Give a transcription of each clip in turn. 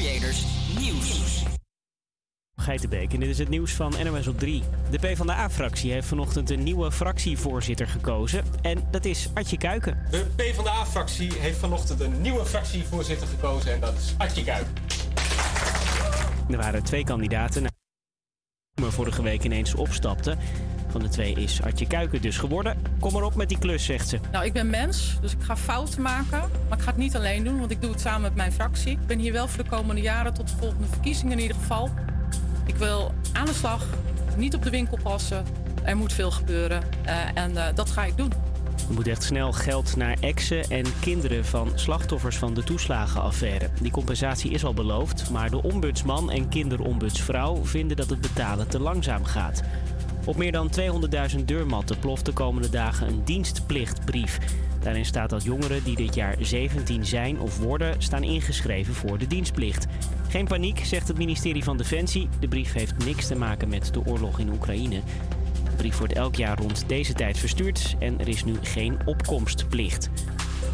Creators Nieuws. Geitenbeek en dit is het nieuws van NOS op 3. De PvdA-fractie heeft vanochtend een nieuwe fractievoorzitter gekozen. En dat is Adje Kuiken. De PvdA-fractie heeft vanochtend een nieuwe fractievoorzitter gekozen en dat is Adje Kuiken. Er waren twee kandidaten maar vorige week ineens opstapte. Van de twee is Adje Kuiken dus geworden. Kom maar op met die klus, zegt ze. Nou, ik ben mens, dus ik ga fouten maken. Maar ik ga het niet alleen doen, want ik doe het samen met mijn fractie. Ik ben hier wel voor de komende jaren, tot de volgende verkiezingen in ieder geval. Ik wil aan de slag, niet op de winkel passen. Er moet veel gebeuren uh, en uh, dat ga ik doen. Er moet echt snel geld naar exen en kinderen van slachtoffers van de toeslagenaffaire. Die compensatie is al beloofd, maar de ombudsman en kinderombudsvrouw vinden dat het betalen te langzaam gaat. Op meer dan 200.000 deurmatten ploft de komende dagen een dienstplichtbrief. Daarin staat dat jongeren die dit jaar 17 zijn of worden, staan ingeschreven voor de dienstplicht. Geen paniek, zegt het ministerie van Defensie. De brief heeft niks te maken met de oorlog in Oekraïne. De brief wordt elk jaar rond deze tijd verstuurd en er is nu geen opkomstplicht.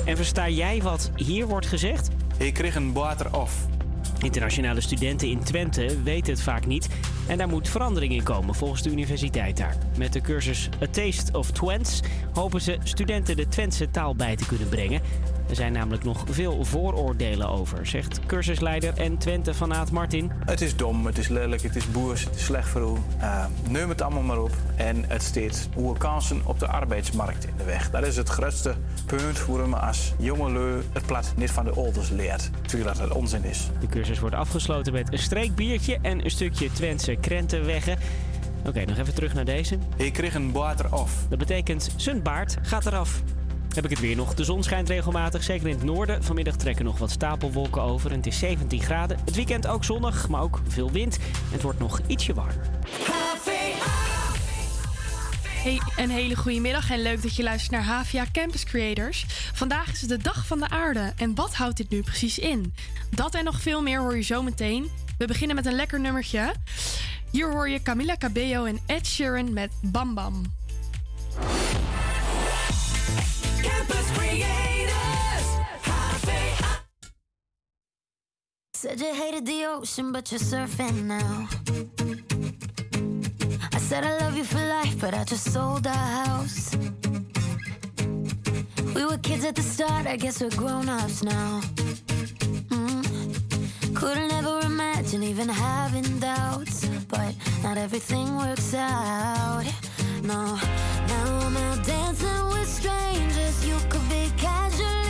En versta jij wat hier wordt gezegd? Ik kreeg een water af. Internationale studenten in Twente weten het vaak niet en daar moet verandering in komen volgens de universiteit daar. Met de cursus A Taste of Twents hopen ze studenten de Twentse taal bij te kunnen brengen. Er zijn namelijk nog veel vooroordelen over, zegt cursusleider en Twente-fanaat Martin. Het is dom, het is lelijk, het is boers, het is slecht voor u. Uh, neem het allemaal maar op. En het steeds hoe kansen op de arbeidsmarkt in de weg. Dat is het grootste punt waarom als jongelui het plat niet van de ouders leert. Terwijl dat het onzin is. De cursus wordt afgesloten met een streekbiertje en een stukje Twentse krentenweggen. Oké, nog even terug naar deze. Ik kreeg een water af. Dat betekent zijn baard gaat eraf. Heb ik het weer nog. De zon schijnt regelmatig, zeker in het noorden. Vanmiddag trekken nog wat stapelwolken over en het is 17 graden. Het weekend ook zonnig, maar ook veel wind. En het wordt nog ietsje warmer. Hey, een hele goede middag en leuk dat je luistert naar Havia Campus Creators. Vandaag is het de Dag van de Aarde. En wat houdt dit nu precies in? Dat en nog veel meer hoor je zo meteen. We beginnen met een lekker nummertje. Hier hoor je Camila Cabello en Ed Sheeran met Bam Bam. Said you hated the ocean, but you're surfing now. I said I love you for life, but I just sold our house. We were kids at the start, I guess we're grown ups now. Mm. Couldn't ever imagine even having doubts, but not everything works out. No, now I'm out dancing with strangers. You could be casually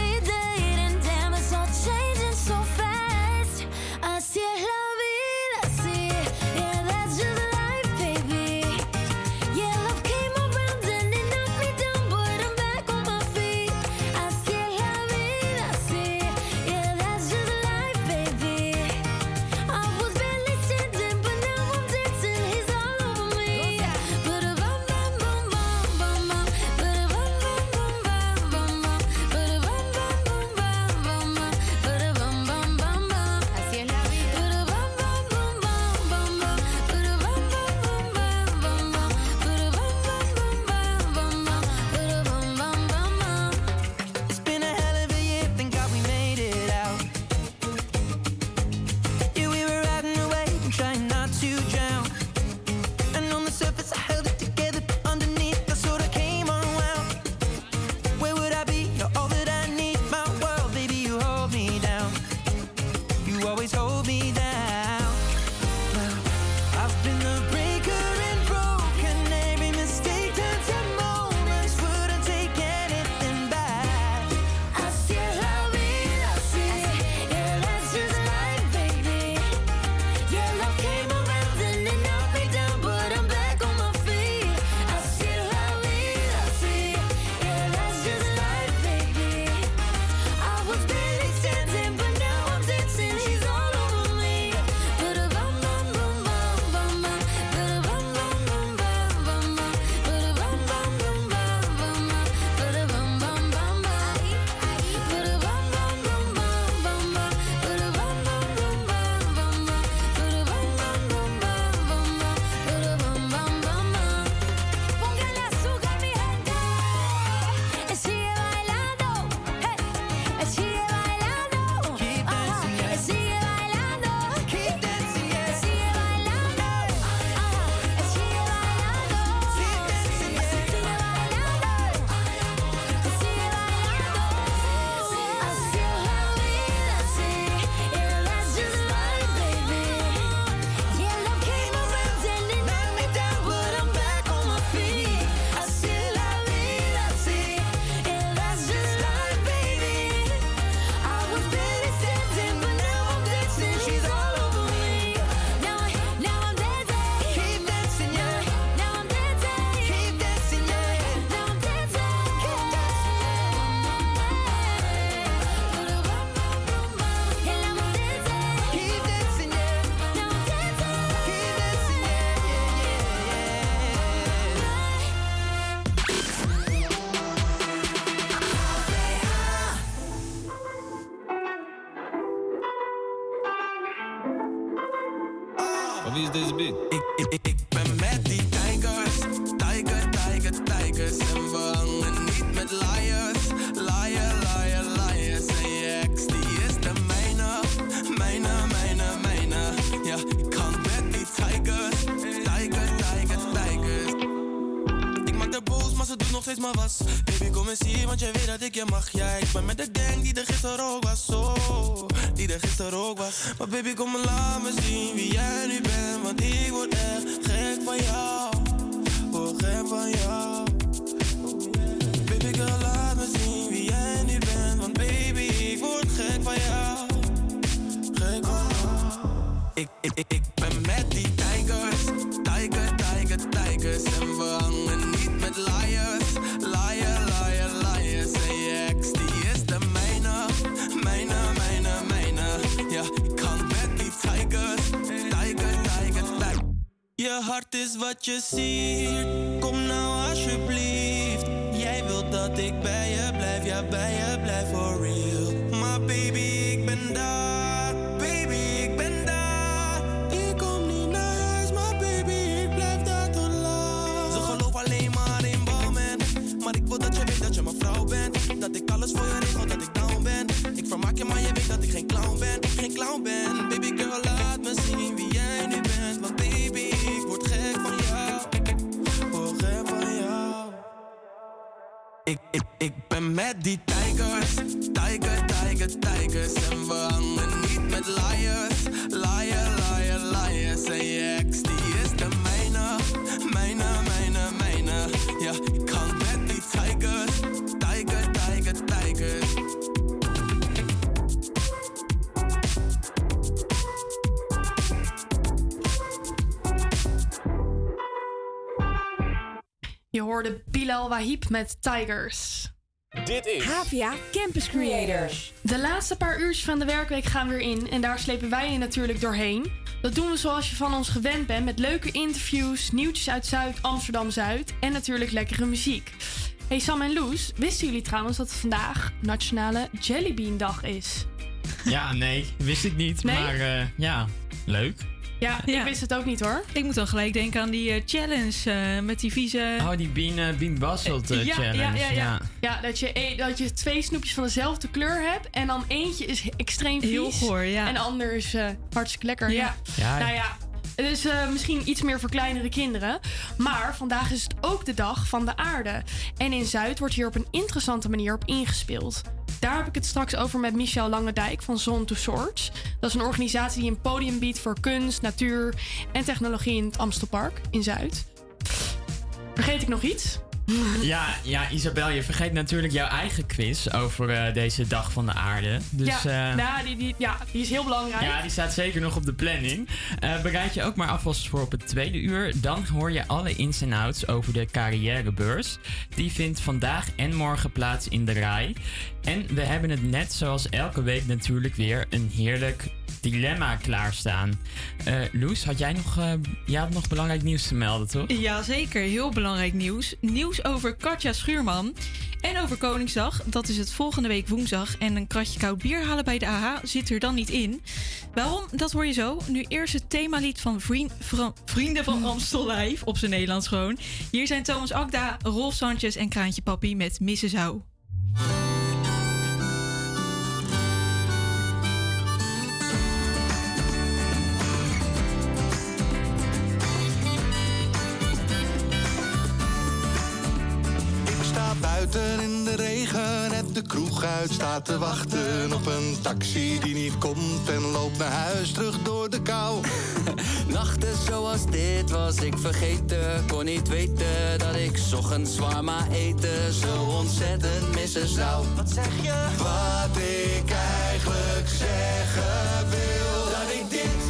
je mag. Ja, ik ben met de gang die er gisteren ook was. Oh, die er gisteren ook was. Maar baby, kom maar laat me zien ik regel, dat ik down ben. Ik vermaak je, maar je weet dat ik geen clown ben. Geen clown ben. Baby girl, laat me zien wie jij nu bent. Want baby, ik word gek van jou. Word gek van jou. Ik, ik, ik ben met die tijgers, tijger, tijger, tijgers. En we hangen Je hoorde Bilal Wahib met Tigers. Dit is Havia Campus Creators. De laatste paar uurtjes van de werkweek gaan weer in en daar slepen wij je natuurlijk doorheen. Dat doen we zoals je van ons gewend bent met leuke interviews, nieuwtjes uit Zuid, Amsterdam-Zuid en natuurlijk lekkere muziek. Hey Sam en Loes, wisten jullie trouwens dat het vandaag Nationale Jellybean Dag is? Ja, nee, wist ik niet. Nee? Maar eh, ja, leuk. Ja, Ja. ik wist het ook niet hoor. Ik moet dan gelijk denken aan die eh, challenge eh, met die vieze... Oh, die Bean, Bean Basselt ja, challenge. ja, ja, ja. Ja, dat je, e- dat je twee snoepjes van dezelfde kleur hebt en dan eentje is extreem vies. Heel goor, ja. En de ander is eh, hartstikke lekker. Ja. Ja. Nou ja, het is eh, misschien iets meer voor kleinere kinderen. Maar vandaag is het ook de dag van de aarde. En in Zuid wordt hier op een interessante manier op ingespeeld. Daar heb ik het straks over met Michel Langendijk van Zone to Swords. Dat is een organisatie die een podium biedt voor kunst, natuur en technologie in het Amstelpark in Zuid. Vergeet ik nog iets? Ja, ja, Isabel, je vergeet natuurlijk jouw eigen quiz over eh, deze dag van de aarde. Dus ja, eh, nou, die, die, ja, die is heel belangrijk. ja, die staat zeker nog op de planning. Eh, bereid je ook maar alvast voor op het tweede uur. Dan hoor je alle ins en outs over de carrièrebeurs. Die vindt vandaag en morgen plaats in de RAI. En we hebben het net zoals elke week natuurlijk weer een heerlijk dilemma klaarstaan. Eh Loes, had jij nog, jij had nog belangrijk nieuws te melden, toch? Jazeker, heel belangrijk nieuws. Nieuws over Katja Schuurman. En over Koningsdag, dat is het volgende week woensdag. En een kratje koud bier halen bij de AH zit er dan niet in. Waarom? Dat hoor je zo. Nu eerst het themalied van Vra- Vrienden van Amstel Live, op zijn Nederlands gewoon. Hier zijn Thomas Akda, Rolf Sanchez en Kraantje Papi met Mrs. in de regen, net de kroeg uit staat te wachten op een taxi die niet komt en loopt naar huis terug door de kou. Nachten zoals dit was ik vergeten. Kon niet weten dat ik 's ochtends zwaar maar eten zo ontzettend missen zou. Wat zeg je? Wat ik eigenlijk zeggen wil. Dat ik dit,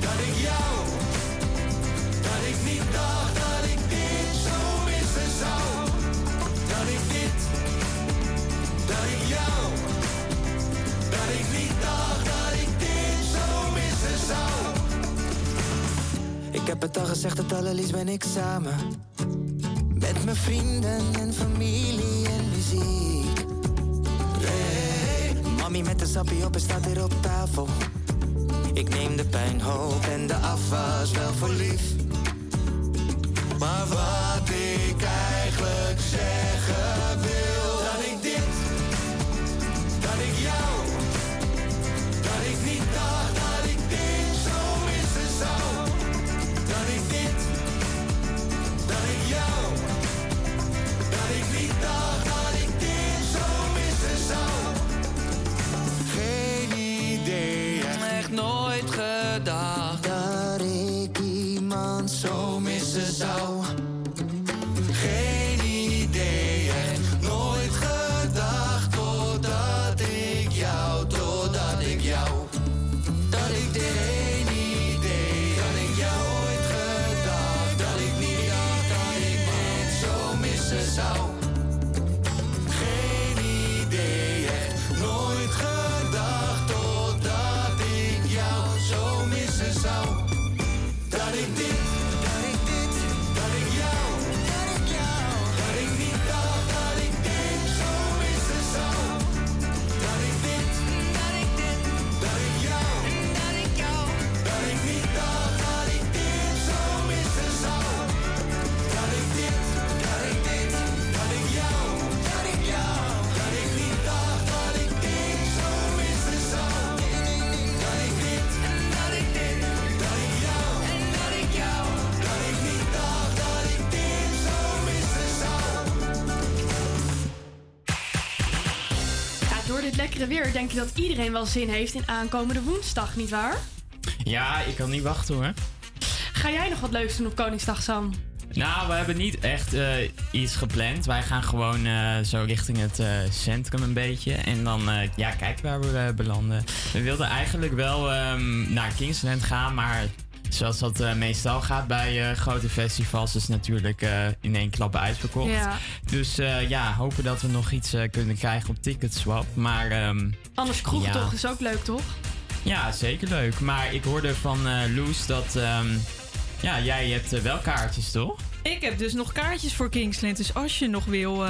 dat ik jou, dat ik niet dacht dat ik niet dacht dat ik dit zo missen zou. Ik heb het al gezegd, het allerliefst ben ik samen. Met mijn vrienden en familie en muziek. Mami met een sappie op en staat hier op tafel. Ik neem de pijnhoop en de afwas wel voor lief. Maar wat ik eigenlijk zeggen wil, weer denk je dat iedereen wel zin heeft in aankomende woensdag, nietwaar? Ja, ik kan niet wachten hoor. Ga jij nog wat leuks doen op Koningsdag, Sam? Nou, we hebben niet echt eh, iets gepland. Wij gaan gewoon eh, zo richting het eh, centrum een beetje. En dan ja, kijken waar we belanden. We wilden eigenlijk wel ehm, naar Kingsland gaan, maar zoals dat eh, meestal gaat bij eh, grote festivals, is natuurlijk eh, in één klap uitverkocht. Ja. Dus eh, ja, hopen dat we nog iets kunnen krijgen op Ticketswap. Maar ehm, Anders kroegtocht Ja. is ook leuk, toch? ja, zeker leuk. Maar ik hoorde van eh Loes dat ehm, ja, jij hebt wel kaartjes, toch? Ik heb dus nog kaartjes voor Kingsland. Dus als je nog wil.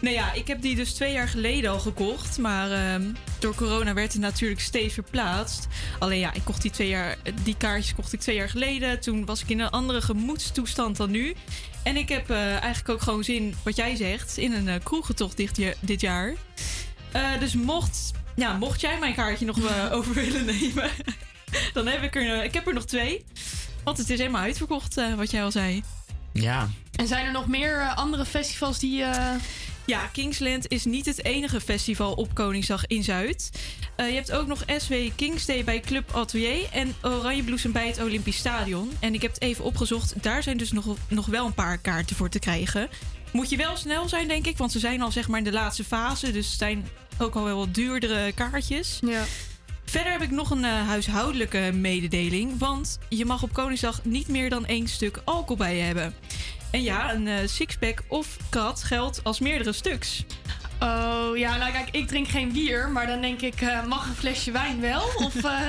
Nou ja, ik heb die dus twee jaar geleden al gekocht. Maar ehm, door corona werd het natuurlijk steeds verplaatst. Alleen ja, ik kocht die twee jaar. Die kaartjes kocht ik twee jaar geleden. Toen was ik in een andere gemoedstoestand dan nu. En ik heb eh, eigenlijk ook gewoon zin, wat jij zegt, in een uh, kroegentocht dit, dit jaar. Eh, dus mocht, ja, mocht jij mijn kaartje nog over willen nemen, dan heb ik er, ik heb er nog twee. Want het is helemaal uitverkocht, eh, wat jij al zei. Ja. En zijn er nog meer andere festivals die... Ja, Kingsland is niet het enige festival op Koningsdag in Zuid. Eh, je hebt ook nog SW Kings Day bij Club Atelier en Oranje Bloesem bij het Olympisch Stadion. En ik heb het even opgezocht. Daar zijn dus nog, nog wel een paar kaarten voor te krijgen. Moet je wel snel zijn, denk ik, want ze zijn al zeg maar in de laatste fase. Dus het zijn ook al wel wat duurdere kaartjes. Ja. Verder heb ik nog een eh, huishoudelijke mededeling. Want je mag op Koningsdag niet meer dan één stuk alcohol bij je hebben. En ja, een eh, sixpack of krat geldt als meerdere stuks. Oh ja, nou kijk, ik drink geen bier, maar dan denk ik, eh, mag een flesje wijn wel? Of eh,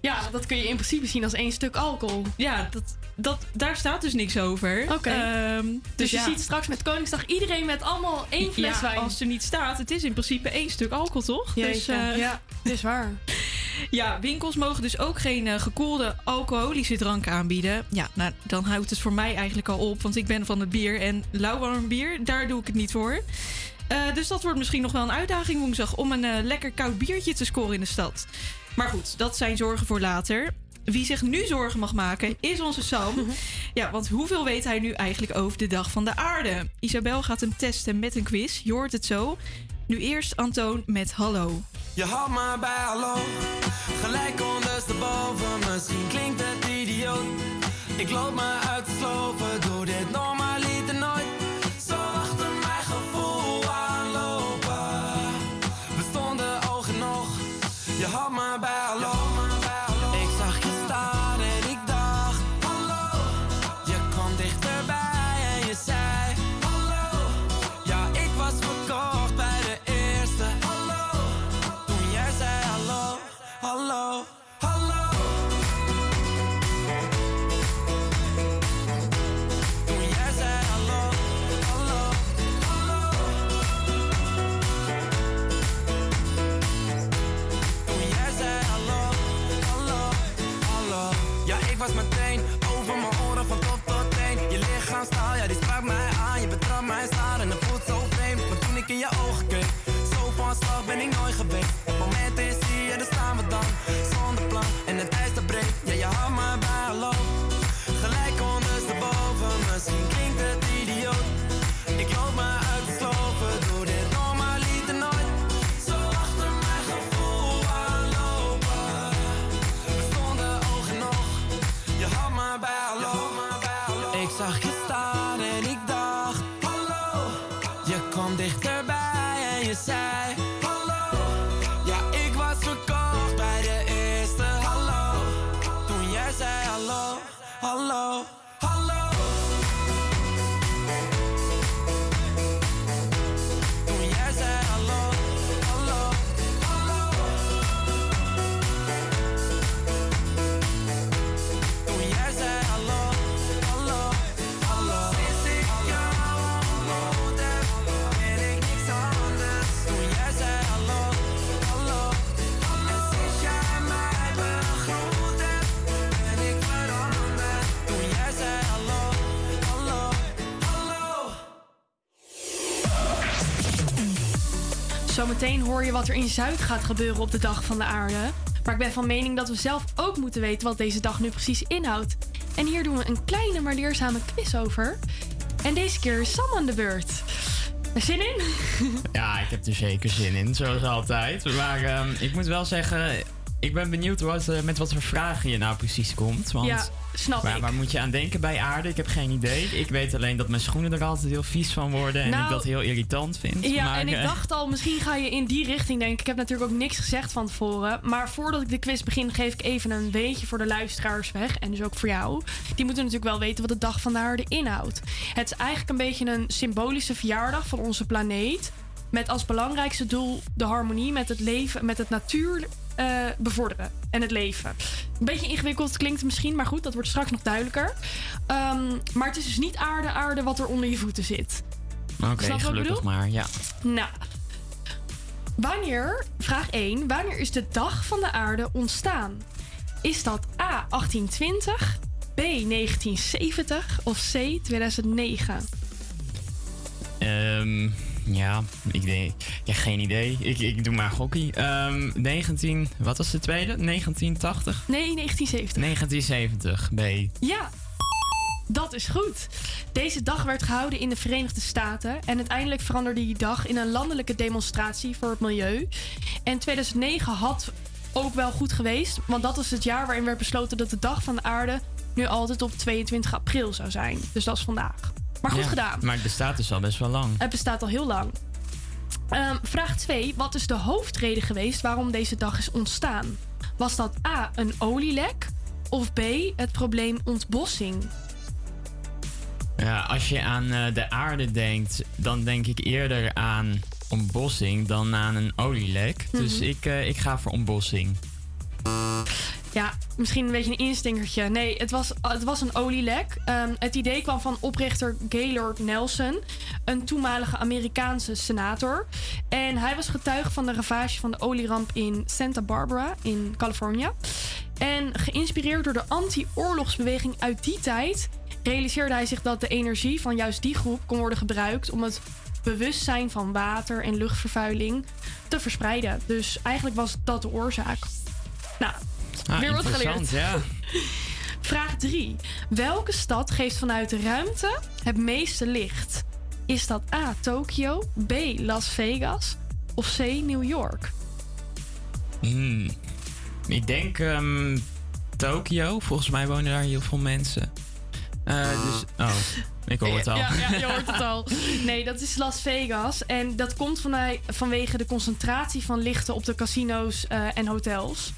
ja, dat kun je in principe zien als één stuk alcohol. Ja, dat, dat, daar staat dus niks over. Oké. Ehm, dus je ja. ziet straks met Koningsdag iedereen met allemaal één fles ja, wijn. als er niet staat, het is in principe één stuk alcohol, toch? Jeetje, Dus, eh, ja, dat is waar. Ja, winkels mogen dus ook geen eh, gekoelde alcoholische drank aanbieden. Ja, nou, dan houdt het voor mij eigenlijk al op, want ik ben van het bier. En lauwwarm bier, daar doe ik het niet voor. Eh, dus dat wordt misschien nog wel een uitdaging woensdag om een eh, lekker koud biertje te scoren in de stad. Maar goed, dat zijn zorgen voor later. Wie zich nu zorgen mag maken is onze Sam. Ja, want hoeveel weet hij nu eigenlijk over de dag van de aarde? Isabel gaat hem testen met een quiz. Je hoort het zo. Nu eerst Antoon met Hallo. Je houdt me bij hallo, gelijk ondersteboven. Misschien klinkt het idioot. Ik loop me uit te slopen, doe dit normaliter Zometeen hoor je wat er in Zuid gaat gebeuren op de Dag van de Aarde. Maar ik ben van mening dat we zelf ook moeten weten wat deze dag nu precies inhoudt. En hier doen we een kleine maar leerzame quiz over. En deze keer is Sam aan de beurt. Er Zin in? Ja, ik heb er zeker zin in, zoals altijd. Maar ehm, ik moet wel zeggen, ik ben benieuwd wat, eh, met wat voor vragen je nou precies komt. Want Ja, snap waar, ik. waar moet je aan denken bij aarde? Ik heb geen idee. Ik weet alleen dat mijn schoenen er altijd heel vies van worden en Nou, ik dat heel irritant vind. Ja, maar, en ik eh, dacht al, misschien ga je in die richting denken. Ik heb natuurlijk ook niks gezegd van tevoren. Maar voordat ik de quiz begin, geef ik even een weetje voor de luisteraars weg. En dus ook voor jou. Die moeten natuurlijk wel weten wat de Dag van de Aarde inhoudt. Het is eigenlijk een beetje een symbolische verjaardag van onze planeet. Met als belangrijkste doel de harmonie met het leven, met het natuur eh, bevorderen. En het leven. Een beetje ingewikkeld klinkt het misschien, maar goed, dat wordt straks nog duidelijker. Ehm, maar het is dus niet aarde, aarde wat er onder je voeten zit. Oké, gelukkig maar, ja. Nou, wanneer, vraag 1, wanneer is de dag van de aarde ontstaan? Is dat A 1820, B 1970 of C 2009? Ehm, ja, ik denk, ja, geen idee. Ik, ik doe maar. Ehm 19, wat was de tweede? 1980? Nee, 1970. 1970, B. Ja, dat is goed. Deze dag werd gehouden in de Verenigde Staten. En uiteindelijk veranderde die dag in een landelijke demonstratie voor het milieu. En 2009 had ook wel goed geweest. Want dat is het jaar waarin werd besloten dat de dag van de aarde nu altijd op 22 april zou zijn. Dus dat is vandaag. Maar goed Ja, gedaan. Maar het bestaat dus al best wel lang. Het bestaat al heel lang. Ehm, vraag 2. Wat is de hoofdreden geweest waarom deze dag is ontstaan? Was dat A. een olielek? Of B. het probleem ontbossing? Ja, als je aan eh, de aarde denkt, dan denk ik eerder aan ontbossing dan aan een olielek. Dus Mhm. ik, eh, ik ga voor ontbossing. Ja, misschien een beetje een instinkertje. Nee, het was, het was een olielek. Ehm, het idee kwam van oprichter Gaylord Nelson, een toenmalige Amerikaanse senator. En hij was getuige van de ravage van de olieramp in Santa Barbara in Californië. En geïnspireerd door de anti-oorlogsbeweging uit die tijd, realiseerde hij zich dat de energie van juist die groep kon worden gebruikt om het bewustzijn van water- en luchtvervuiling te verspreiden. Dus eigenlijk was dat de oorzaak. Nou, Ah, weer wat geleerd. ja. Vraag 3. Welke stad geeft vanuit de ruimte het meeste licht? Is dat A. Tokio, B. Las Vegas of C. New York? Hmm. Ik denk ehm, Tokio. Volgens mij wonen daar heel veel mensen. Eh, dus, oh, ik hoor het al. Ja, ja, je hoort het al. Nee, dat is Las Vegas. En dat komt vanwege, vanwege de concentratie van lichten op de casino's eh, en hotels.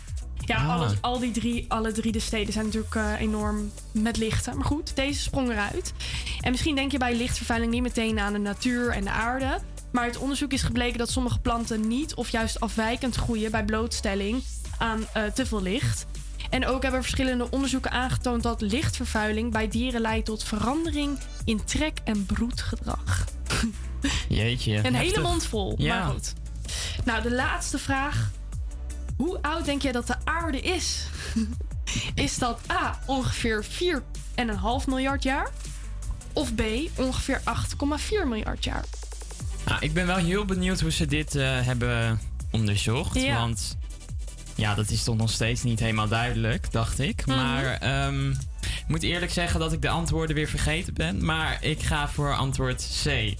Ja, Ah. alles, al die drie, alle drie de steden zijn natuurlijk eh, enorm met lichten. Maar goed, deze sprong eruit. En misschien denk je bij lichtvervuiling niet meteen aan de natuur en de aarde. Maar uit onderzoek is gebleken dat sommige planten niet of juist afwijkend groeien bij blootstelling aan eh, te veel licht. En ook hebben verschillende onderzoeken aangetoond dat lichtvervuiling bij dieren leidt tot verandering in trek- en broedgedrag. Jeetje. Een hele mond vol. Ja. Maar goed. Nou, de laatste vraag. Hoe oud denk jij dat de aarde is? Is dat A, ongeveer 4,5 miljard jaar? Of B, ongeveer 8,4 miljard jaar? Nou, ik ben wel heel benieuwd hoe ze dit eh, hebben onderzocht. Ja. Want ja, dat is toch nog steeds niet helemaal duidelijk, dacht ik. Mhm. Maar ehm, ik moet eerlijk zeggen dat ik de antwoorden weer vergeten ben. Maar ik ga voor antwoord C.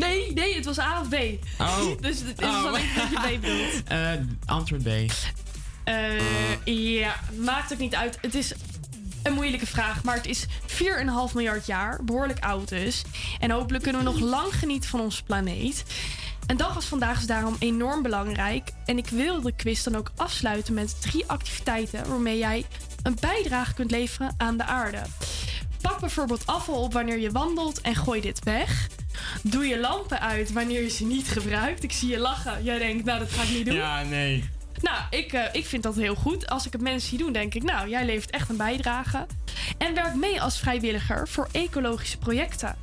Nee, nee, het was A of B. Oh. dus het is Oh. alleen dat je B bedoelt. Eh, antwoord B. Eh, ja, maakt ook niet uit. Het is een moeilijke vraag, maar het is 4,5 miljard jaar, behoorlijk oud dus. En hopelijk kunnen we nog lang genieten van onze planeet. Een dag als vandaag is daarom enorm belangrijk. En ik wil de quiz dan ook afsluiten met drie activiteiten waarmee jij een bijdrage kunt leveren aan de aarde. Pak bijvoorbeeld afval op wanneer je wandelt en gooi dit weg. Doe je lampen uit wanneer je ze niet gebruikt. Ik zie je lachen. Jij denkt, nou dat ga ik niet doen. Ja, nee. Nou, ik, eh, ik vind dat heel goed. Als ik het mensen zie doen, denk ik, nou, jij levert echt een bijdrage. En werk mee als vrijwilliger voor ecologische projecten.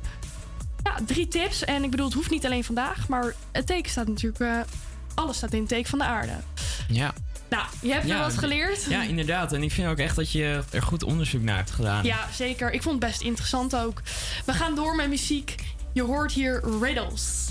Ja, drie tips. En ik bedoel, het hoeft niet alleen vandaag, maar het teken staat natuurlijk, eh, alles staat in het teken van de aarde. Ja. Nou, je hebt er wat geleerd. Ja, inderdaad. En ik vind ook echt dat je er goed onderzoek naar hebt gedaan. Ja, zeker. Ik vond het best interessant ook. We gaan door met muziek. Je hoort hier Riddles.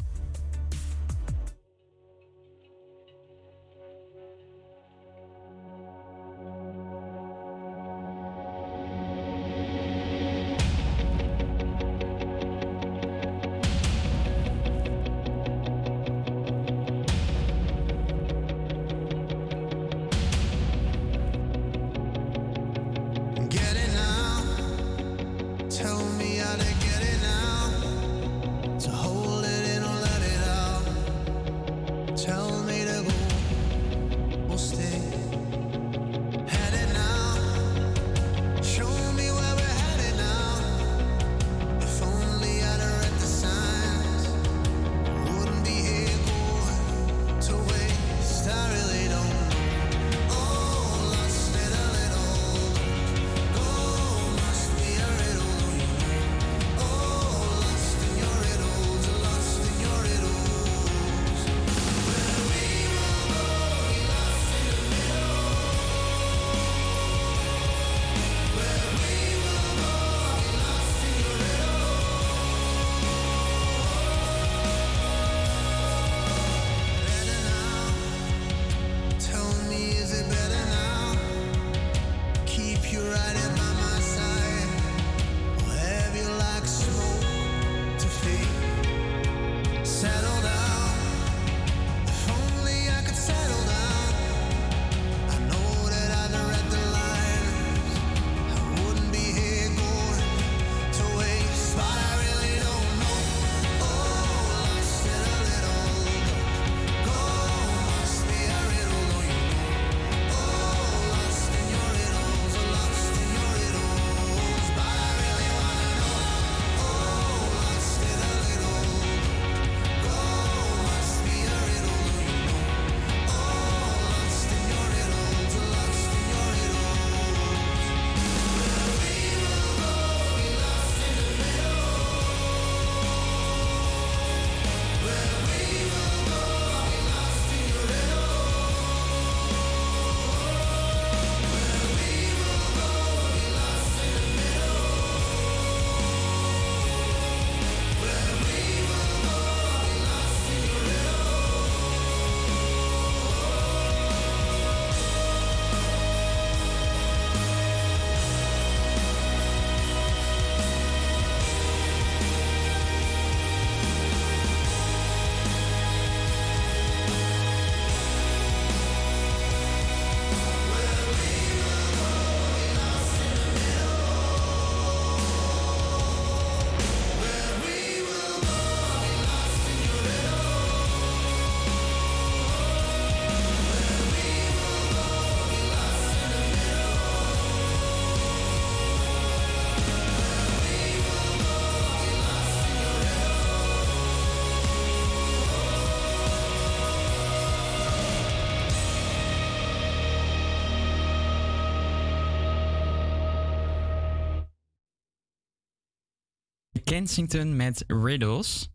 Kensington met Riddles.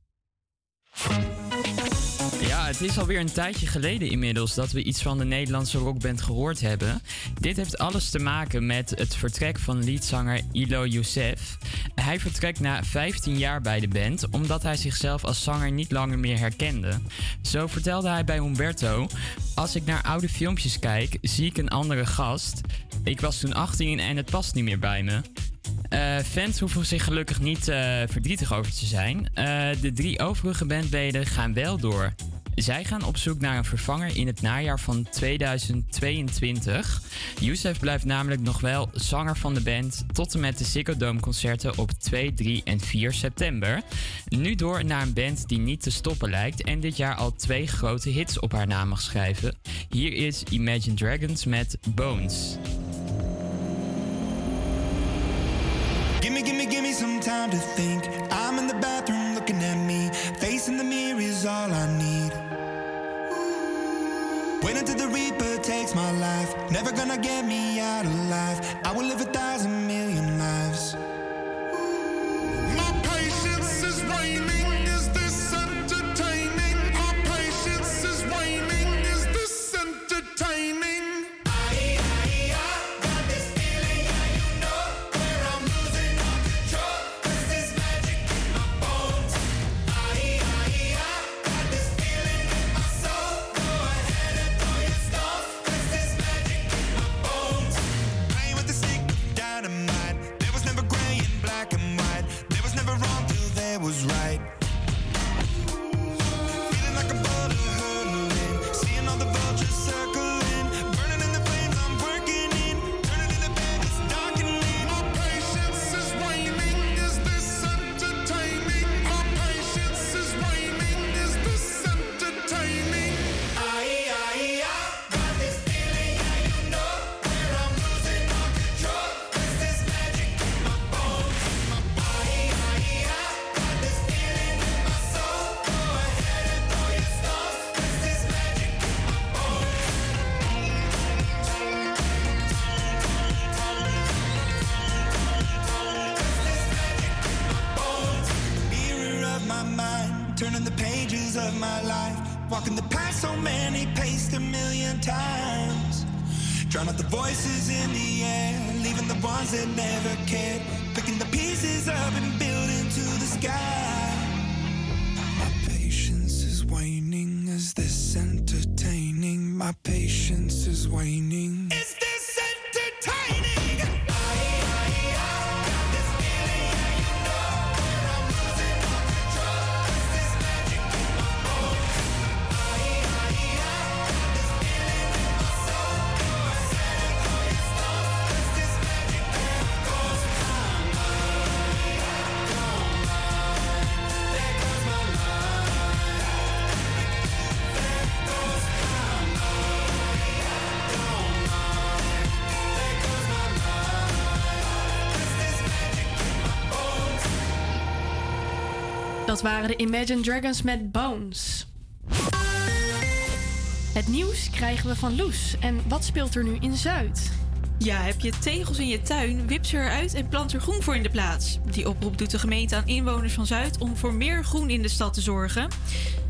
Ja, het is alweer een tijdje geleden inmiddels dat we iets van de Nederlandse rockband gehoord hebben. Dit heeft alles te maken met het vertrek van leadzanger Ilo Youssef. Hij vertrekt na 15 jaar bij de band omdat hij zichzelf als zanger niet langer meer herkende. Zo vertelde hij bij Humberto: Als ik naar oude filmpjes kijk, zie ik een andere gast. Ik was toen 18 en het past niet meer bij me. Uh, fans hoeven zich gelukkig niet uh, verdrietig over te zijn. Uh, de drie overige bandleden gaan wel door. Zij gaan op zoek naar een vervanger in het najaar van 2022. Youssef blijft namelijk nog wel zanger van de band tot en met de Ziggo Dome concerten op 2, 3 en 4 september. Nu door naar een band die niet te stoppen lijkt en dit jaar al twee grote hits op haar naam mag schrijven. Hier is Imagine Dragons met Bones. Some time to think. I'm in the bathroom looking at me. Facing the mirror is all I need. Wait until the Reaper takes my life. Never gonna get me out alive. I will live a thousand million lives. Waren de Imagine Dragons met Bones. Het nieuws krijgen we van Loes. En wat speelt er nu in Zuid? Ja, heb je tegels in je tuin, wip ze eruit en plant er groen voor in de plaats. Die oproep doet de gemeente aan inwoners van Zuid om voor meer groen in de stad te zorgen.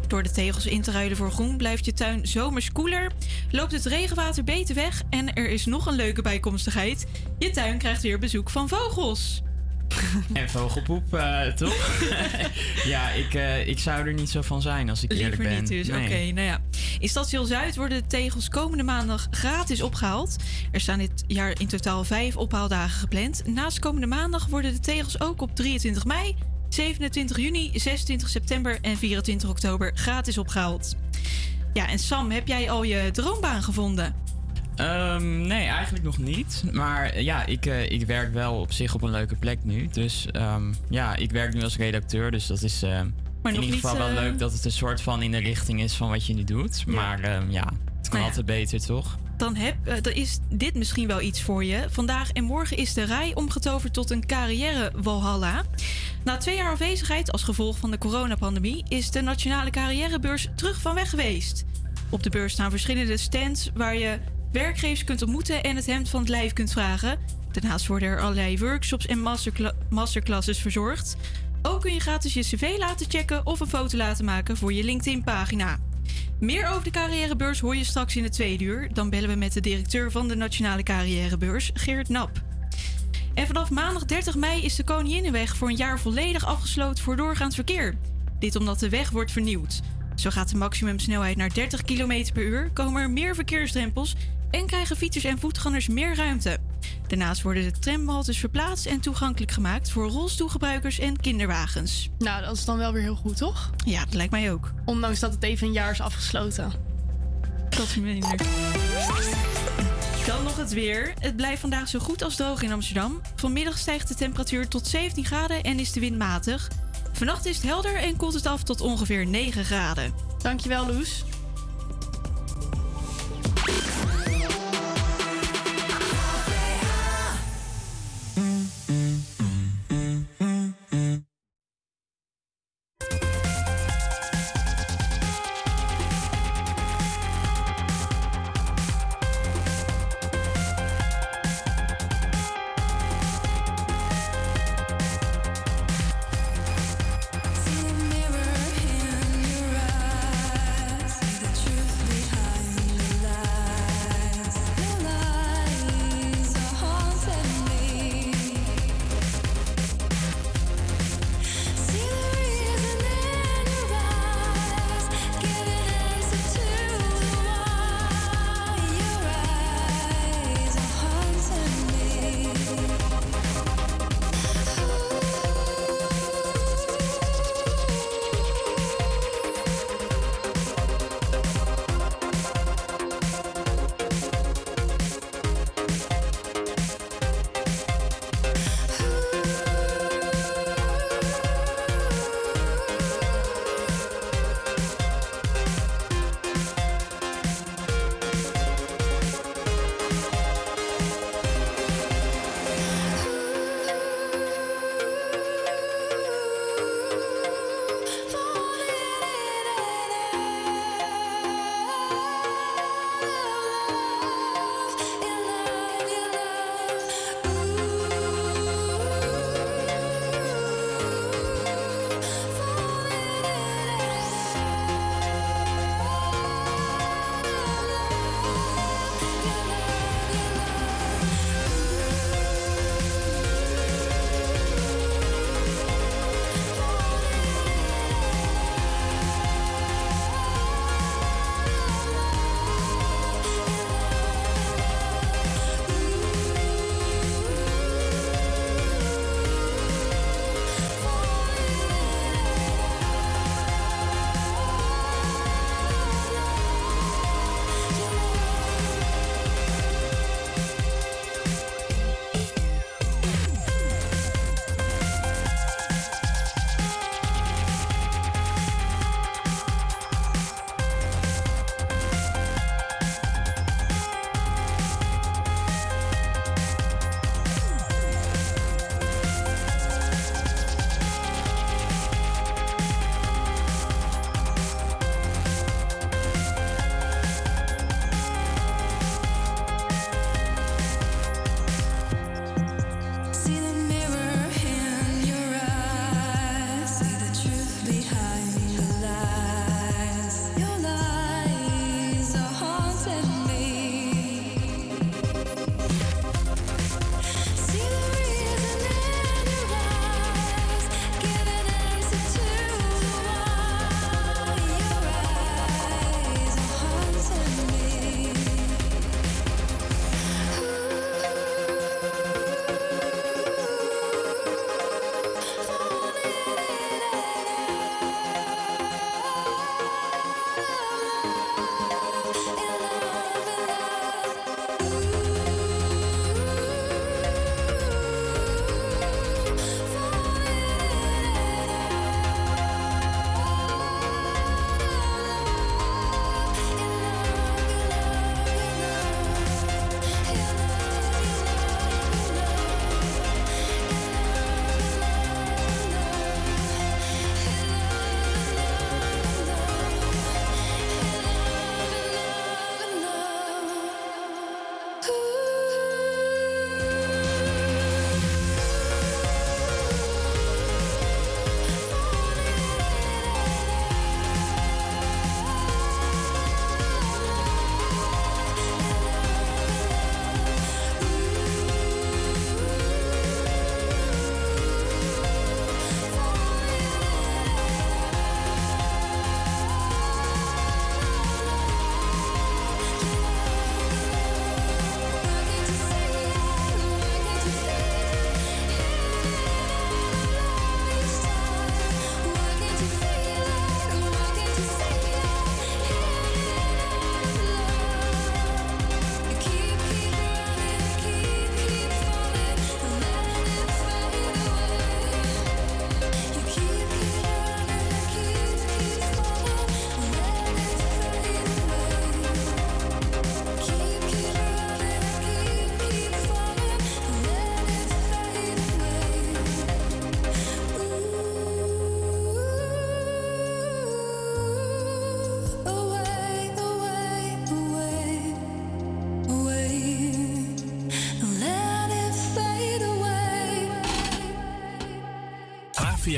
Door de tegels in te ruilen voor groen blijft je tuin zomers koeler, loopt het regenwater beter weg en er is nog een leuke bijkomstigheid. Je tuin krijgt weer bezoek van vogels. En vogelpoep, eh, toch? ja, ik, eh, ik zou er niet zo van zijn als ik eerlijk Liever ben. niet dus. Nee. Oké, nou ja. In Stadsdeel Zuid worden de tegels komende maandag gratis opgehaald. Er staan dit jaar in totaal vijf ophaaldagen gepland. Naast komende maandag worden de tegels ook op 23 mei, 27 juni, 26 september en 24 oktober gratis opgehaald. Ja, en Sam, heb jij al je droombaan gevonden? Ehm, nee, eigenlijk nog niet. Maar ja, ik, eh, ik werk wel op zich op een leuke plek nu. Dus ehm, ja, ik werk nu als redacteur. Dus dat is eh, in ieder niet, geval wel eh, leuk dat het een soort van in de richting is van wat je nu doet. Maar ehm, ja, het kan Nou ja. altijd beter, toch? Dan, heb, dan is dit misschien wel iets voor je. Vandaag en morgen is de rij omgetoverd tot een carrière-walhalla. Na twee jaar afwezigheid als gevolg van de coronapandemie... is de Nationale Carrièrebeurs terug van weg geweest. Op de beurs staan verschillende stands waar je werkgevers kunt ontmoeten... en het hemd van het lijf kunt vragen. Daarnaast worden er allerlei workshops en mastercla- masterclasses verzorgd. Ook kun je gratis je cv laten checken of een foto laten maken voor je LinkedIn-pagina. Meer over de carrièrebeurs hoor je straks in het tweede uur. Dan bellen we met de directeur van de Nationale Carrièrebeurs, Geert Nap. En vanaf maandag 30 mei is de Koninginnenweg voor een jaar volledig afgesloten voor doorgaand verkeer. Dit omdat de weg wordt vernieuwd. Zo gaat de maximumsnelheid naar 30 km per uur, komen er meer verkeersdrempels en krijgen fietsers en voetgangers meer ruimte. Daarnaast worden de tramhaltes verplaatst en toegankelijk gemaakt voor rolstoelgebruikers en kinderwagens. Nou, dat is dan wel weer heel goed, toch? Ja, dat lijkt mij ook. Ondanks dat het even een jaar is afgesloten. Dat is minder. Dan nog het weer. Het blijft vandaag zo goed als droog in Amsterdam. Vanmiddag stijgt de temperatuur tot 17 graden en is de wind matig. Vannacht is het helder en koelt het af tot ongeveer 9 graden. Dankjewel, Loes.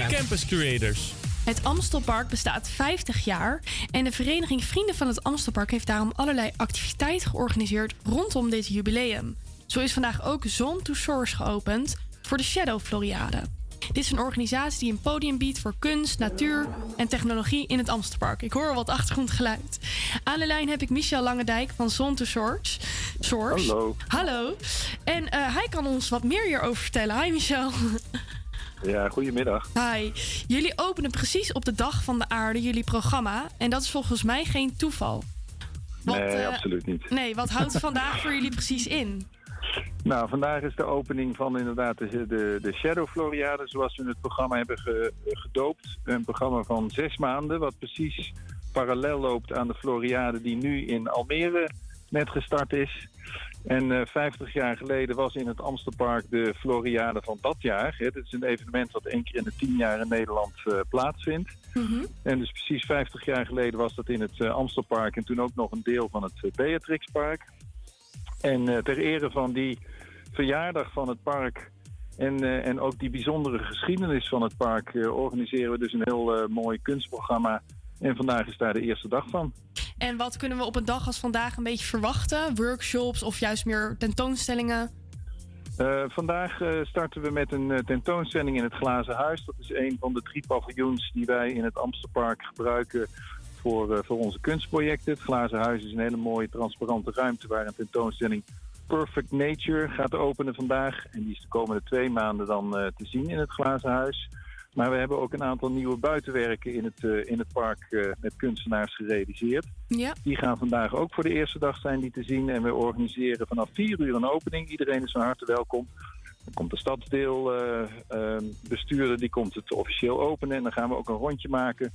Campus Creators. Het Amstelpark bestaat 50 jaar en de vereniging Vrienden van het Amstelpark heeft daarom allerlei activiteiten georganiseerd rondom dit jubileum. Zo is vandaag ook Zone to Source geopend voor de Shadow Floriade. Dit is een organisatie die een podium biedt voor kunst, natuur en technologie in het Amstelpark. Ik hoor wat achtergrondgeluid. Aan de lijn heb ik Michel Langendijk van Zone to Source. Source. Hallo. Hallo. En eh, hij kan ons wat meer hierover vertellen. Hi Michel. Ja, goedemiddag. Hi. Jullie openen precies op de dag van de aarde jullie programma. En dat is volgens mij geen toeval. nee, eh, absoluut niet. Nee, wat houdt vandaag voor jullie precies in? Nou, vandaag is de opening van inderdaad de, de, de Shadow Floriade, zoals we het programma hebben ge- gedoopt. Een programma van zes maanden, wat precies parallel loopt aan de Floriade die nu in Almere net gestart is. En eh 50 jaar geleden was in het Amstelpark de Floriade van dat jaar. Hè. Dit is een evenement wat één keer in de tien jaar in Nederland eh, plaatsvindt. En dus precies 50 jaar geleden was dat in het eh, Amstelpark en toen ook nog een deel van het eh, Beatrixpark. En eh, ter ere van die verjaardag van het park en, eh, en ook die bijzondere geschiedenis van het park eh, organiseren we dus een heel eh, mooi kunstprogramma. En vandaag is daar de eerste dag van. En wat kunnen we op een dag als vandaag een beetje verwachten? Workshops of juist meer tentoonstellingen? Eh, vandaag eh, starten we met een eh, tentoonstelling in het Glazen Huis. Dat is een van de drie paviljoens die wij in het Amstelpark gebruiken voor, voor onze kunstprojecten. Het Glazen Huis is een hele mooie transparante ruimte waar een tentoonstelling Perfect Nature gaat openen vandaag. En die is de komende twee maanden dan te zien in het Glazen Huis. Maar we hebben ook een aantal nieuwe buitenwerken in het, eh, in het park eh, met kunstenaars gerealiseerd. Ja. Die gaan vandaag ook voor de eerste dag zijn die te zien. En we organiseren vanaf 4 uur een opening. Iedereen is van harte welkom. Dan komt de stadsdeelbestuurder, die komt het officieel openen. En dan gaan we ook een rondje maken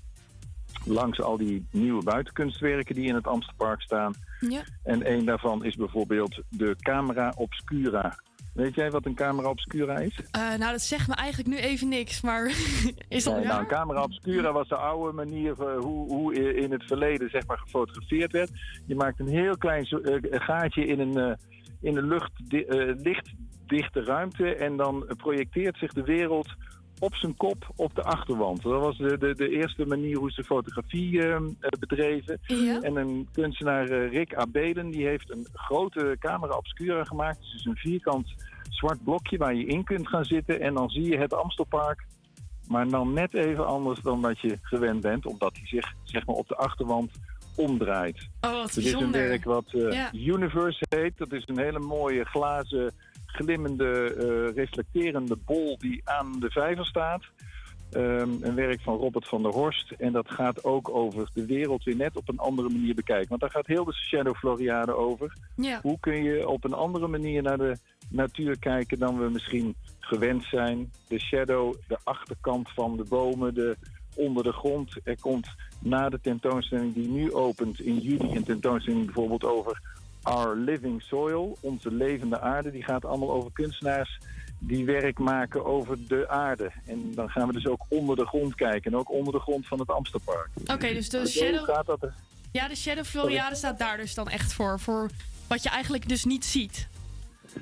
langs al die nieuwe buitenkunstwerken die in het Amstelpark staan. Ja. En een daarvan is bijvoorbeeld de Camera Obscura. Weet jij wat een camera obscura is? Eh, nou, dat zegt me eigenlijk nu even niks, maar is dat nou, een camera obscura was de oude manier van hoe, hoe in het verleden zeg maar, gefotografeerd werd. Je maakt een heel klein eh, gaatje in een, eh, in een lucht, eh, lichtdichte ruimte en dan projecteert zich de wereld op zijn kop op de achterwand. Dat was de, de, de eerste manier hoe ze fotografie eh, eh, bedreven. Ja. En een kunstenaar, eh, Rick Abelen, die heeft een grote camera obscura gemaakt. Dus een vierkant zwart blokje waar je in kunt gaan zitten. En dan zie je het Amstelpark, maar dan net even anders dan dat je gewend bent. Omdat hij zich zeg maar, op de achterwand omdraait. Oh, wat Dit is een werk wat eh, Ja. Universe heet. Dat is een hele mooie glazen, glimmende, eh, reflecterende bol die aan de vijver staat. Ehm, een werk van Robert van der Horst. En dat gaat ook over de wereld weer net op een andere manier bekijken. Want daar gaat heel de Shadow Floriade over. Ja. Hoe kun je op een andere manier naar de natuur kijken dan we misschien gewend zijn? De shadow, de achterkant van de bomen, de, onder de grond. Er komt na de tentoonstelling die nu opent in juli een tentoonstelling bijvoorbeeld over Our Living Soil, onze levende aarde. Die gaat allemaal over kunstenaars die werk maken over de aarde. En dan gaan we dus ook onder de grond kijken. En ook onder de grond van het Amstelpark. Oké, dus de Shadow... gaat dat er. Ja, de Shadow Floriade staat daar dus dan echt voor. Voor wat je eigenlijk dus niet ziet.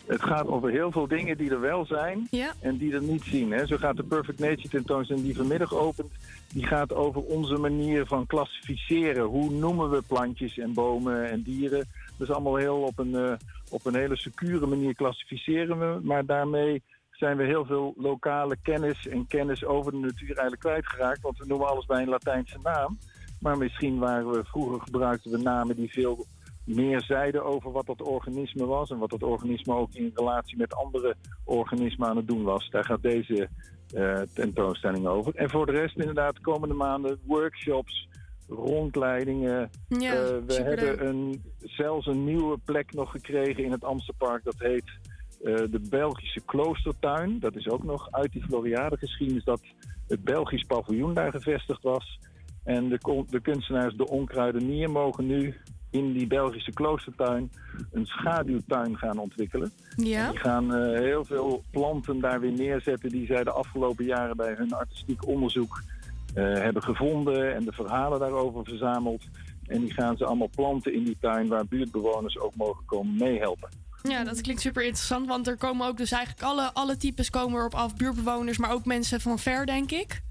Het gaat over heel veel dingen die er wel zijn Ja. en die er niet zien. Hè. Zo gaat de Perfect Nature tentoonstelling die vanmiddag opent, die gaat over onze manier van klassificeren. Hoe noemen we plantjes en bomen en dieren? Is allemaal heel op een, eh, op een hele secure manier klassificeren we, maar daarmee zijn we heel veel lokale kennis en kennis over de natuur eigenlijk kwijtgeraakt. Want we noemen alles bij een Latijnse naam. Maar misschien waren we vroeger gebruikten we namen die veel meer zeiden over wat dat organisme was. En wat dat organisme ook in relatie met andere organismen aan het doen was. Daar gaat deze eh, tentoonstelling over. En voor de rest inderdaad de komende maanden workshops, rondleidingen. Ja, Eh, we hebben een, zelfs een nieuwe plek nog gekregen in het Amstelpark. Dat heet eh, de Belgische Kloostertuin. Dat is ook nog uit die Floriade geschiedenis dat het Belgisch paviljoen daar gevestigd was. En de, de kunstenaars De Onkruidenier mogen nu in die Belgische kloostertuin een schaduwtuin gaan ontwikkelen. Ja. Die gaan eh, heel veel planten daar weer neerzetten die zij de afgelopen jaren bij hun artistiek onderzoek hebben gevonden en de verhalen daarover verzameld. En die gaan ze allemaal planten in die tuin waar buurtbewoners ook mogen komen meehelpen. Ja, dat klinkt super interessant. Want er komen ook dus eigenlijk alle, alle types komen erop af. Buurtbewoners, maar ook mensen van ver, denk ik.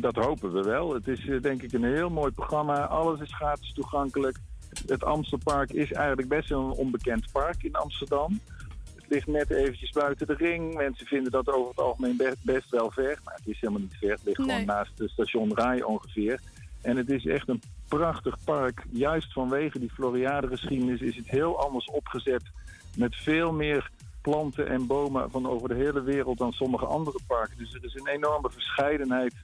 Dat hopen we wel. Het is eh, denk ik een heel mooi programma. Alles is gratis toegankelijk. Het Amstelpark is eigenlijk best een onbekend park in Amsterdam. Ligt net eventjes buiten de ring. Mensen vinden dat over het algemeen best, best wel ver. Maar het is helemaal niet ver. Het ligt Nee. gewoon naast het station Rai ongeveer. En het is echt een prachtig park. Juist vanwege die Floriade-geschiedenis is het heel anders opgezet. Met veel meer planten en bomen van over de hele wereld dan sommige andere parken. Dus er is een enorme verscheidenheid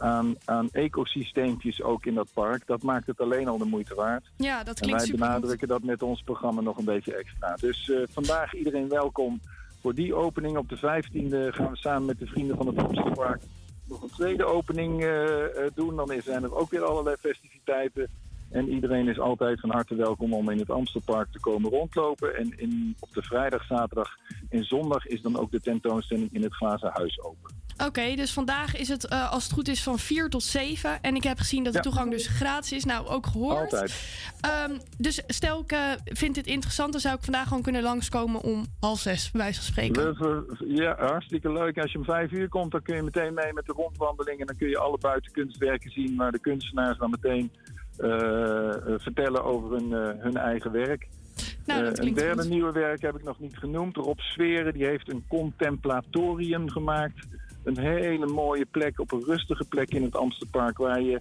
aan, aan ecosysteempjes ook in dat park. Dat maakt het alleen al de moeite waard. Ja, dat En klinkt wij super. benadrukken dat met ons programma nog een beetje extra. Dus eh, vandaag iedereen welkom voor die opening. Op de 15e gaan we samen met de vrienden van het Amstelpark nog een tweede opening eh, eh, doen. Dan zijn er ook weer allerlei festiviteiten. En iedereen is altijd van harte welkom om in het Amstelpark te komen rondlopen. En in, op de vrijdag, zaterdag en zondag is dan ook de tentoonstelling in het Glazen Huis open. Oké, dus vandaag is het eh, als het goed is van 4 tot 7. En ik heb gezien dat de Ja. toegang dus gratis is. Nou, ook gehoord. Altijd. Ehm, dus stel ik eh, vind dit interessant, dan zou ik vandaag gewoon kunnen langskomen om half zes, bij wijze van spreken. We- Ja, hartstikke leuk. Als je om vijf uur komt, dan kun je meteen mee met de rondwandeling. En dan kun je alle buitenkunstwerken zien waar de kunstenaars dan meteen eh, eh, vertellen over hun, eh, hun eigen werk. Nou, dat Eh, een derde goed. nieuwe werk heb ik nog niet genoemd. Rob Sferen die heeft een contemplatorium gemaakt. Een hele mooie plek, op een rustige plek in het Amsterpark... waar je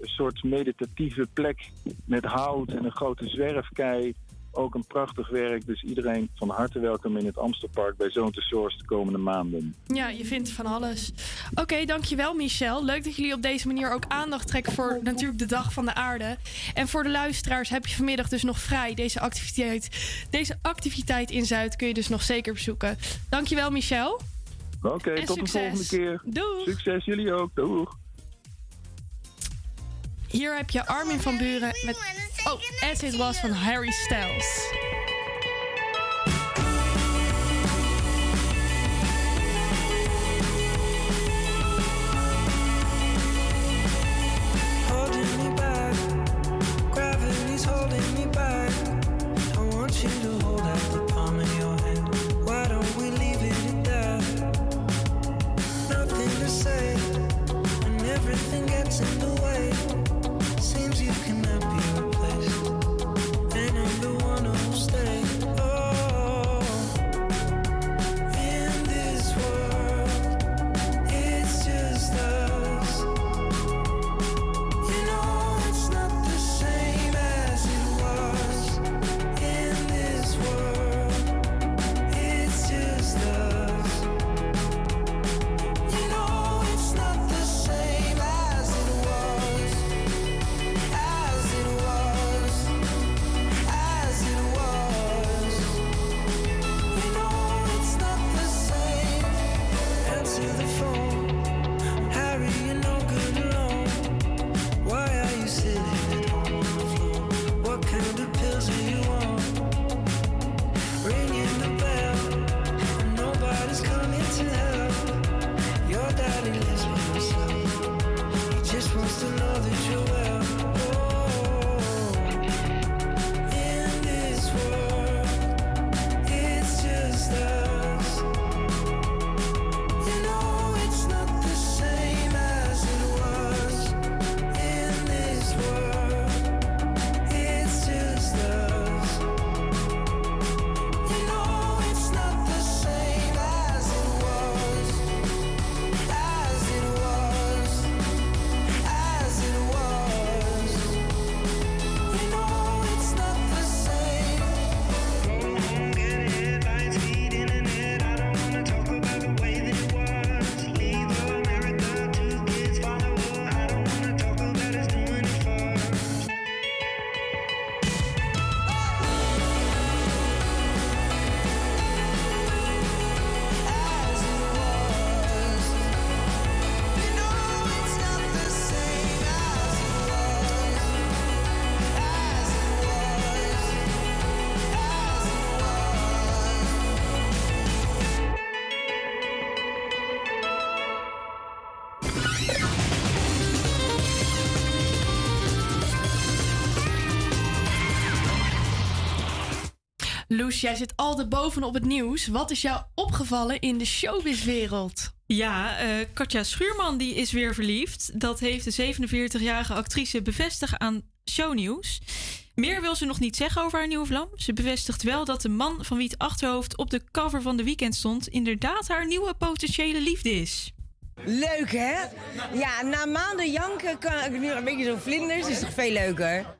een soort meditatieve plek met hout en een grote zwerfkei... ook een prachtig werk. Dus iedereen van harte welkom in het Amsterpark bij Zoon to de komende maanden. Ja, je vindt van alles. Oké, dankjewel Michel. Leuk dat jullie op deze manier ook aandacht trekken voor natuurlijk de Dag van de Aarde. En voor de luisteraars heb je vanmiddag dus nog vrij. Deze activiteit, deze activiteit in Zuid kun je dus nog zeker bezoeken. Dankjewel Michel. Oké, tot de volgende keer. Doeg. Succes jullie ook. Doeg. Hier heb je Armin van Buren met Oh, As It Was van Harry Styles. holding me back. Gravity's holding me back. I want you to hold out everything gets in the way. Jij zit altijd bovenop het nieuws. Wat is jou opgevallen in de showbizwereld? Ja, eh, Katja Schuurman die is weer verliefd. Dat heeft de 47-jarige actrice bevestigd aan Shownieuws. Meer wil ze nog niet zeggen over haar nieuwe vlam. Ze bevestigt wel dat de man van wie het achterhoofd op de cover van de weekend stond... inderdaad haar nieuwe potentiële liefde is. Leuk hè? Ja, na maanden janken kan ik nu een beetje zo vlinders. is toch veel leuker?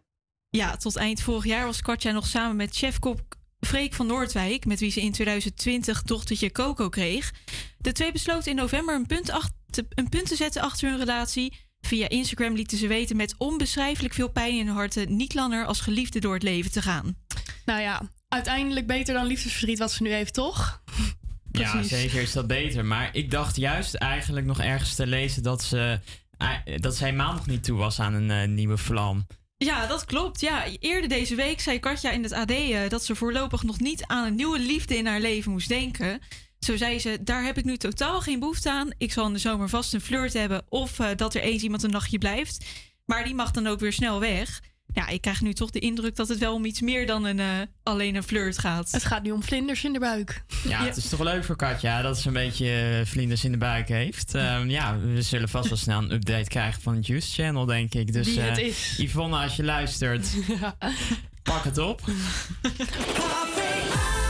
Ja, tot eind vorig jaar was Katja nog samen met chefkok Freek van Noordwijk... met wie ze in 2020 dochtertje Coco kreeg. De twee besloten in november een punt, te- een punt te zetten achter hun relatie. Via Instagram lieten ze weten met onbeschrijfelijk veel pijn in hun harten... niet langer als geliefde door het leven te gaan. Nou ja, uiteindelijk beter dan liefdesverdriet wat ze nu heeft, toch? Ja, zeker is dat beter. Maar ik dacht juist eigenlijk nog ergens te lezen dat ze, eh, dat ze helemaal nog niet toe was aan een eh, nieuwe vlam. Ja, dat klopt. Ja, eerder deze week zei Katja in het AD eh, dat ze voorlopig nog niet aan een nieuwe liefde in haar leven moest denken. Zo zei ze: Daar heb ik nu totaal geen behoefte aan. Ik zal in de zomer vast een flirt hebben of eh, dat er eens iemand een nachtje blijft. Maar die mag dan ook weer snel weg. Ja, ik krijg nu toch de indruk dat het wel om iets meer dan een, eh, alleen een flirt gaat. Het gaat nu om vlinders in de buik. Ja, het is toch leuk voor Katja dat ze een beetje eh, vlinders in de buik heeft. Ehm, ja, we zullen vast wel snel een update krijgen van het Juice Channel, denk ik. Dus Wie het eh, is. Yvonne, als je luistert, pak het op.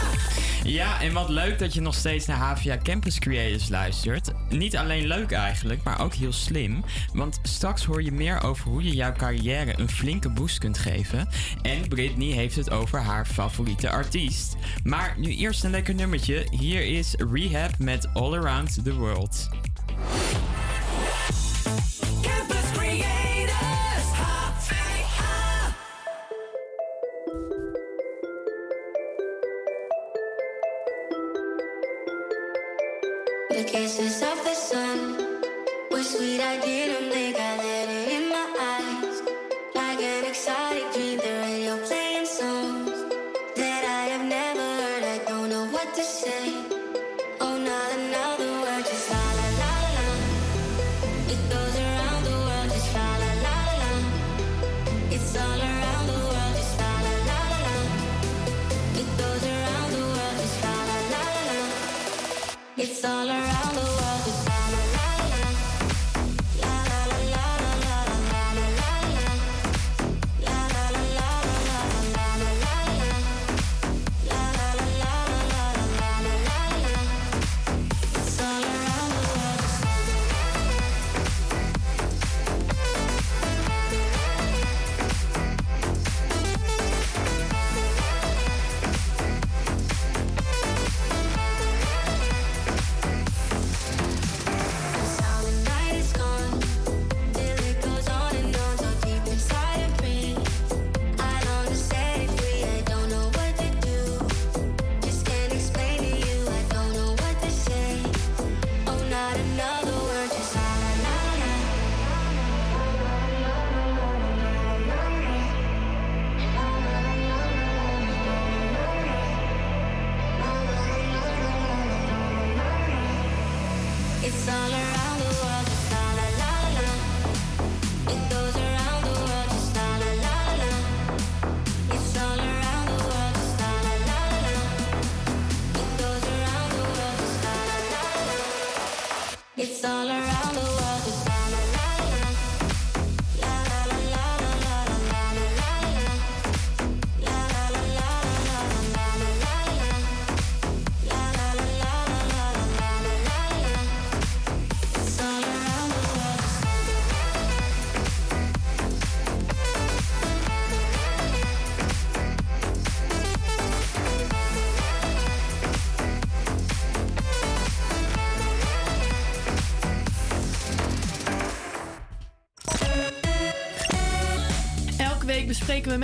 Ja, en wat leuk dat je nog steeds naar HVA Campus Creators luistert. Niet alleen leuk eigenlijk, maar ook heel slim. Want straks hoor je meer over hoe je jouw carrière een flinke boost kunt geven. En Britney heeft het over haar favoriete artiest. Maar nu eerst een lekker nummertje. Hier is Rehab met All Around the World.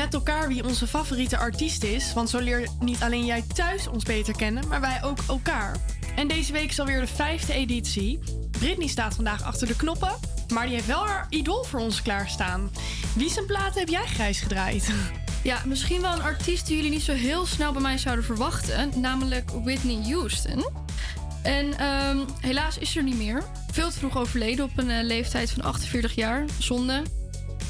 Met elkaar wie onze favoriete artiest is. Want zo leer niet alleen jij thuis ons beter kennen, maar wij ook elkaar. En deze week is alweer de vijfde editie. Britney staat vandaag achter de knoppen, maar die heeft wel haar idool voor ons klaarstaan. Wie zijn platen heb jij grijs gedraaid? Ja, misschien wel een artiest die jullie niet zo heel snel bij mij zouden verwachten. Namelijk Whitney Houston. En ehm, helaas is ze er niet meer. Veel te vroeg overleden op een eh, leeftijd van 48 jaar. Zonde.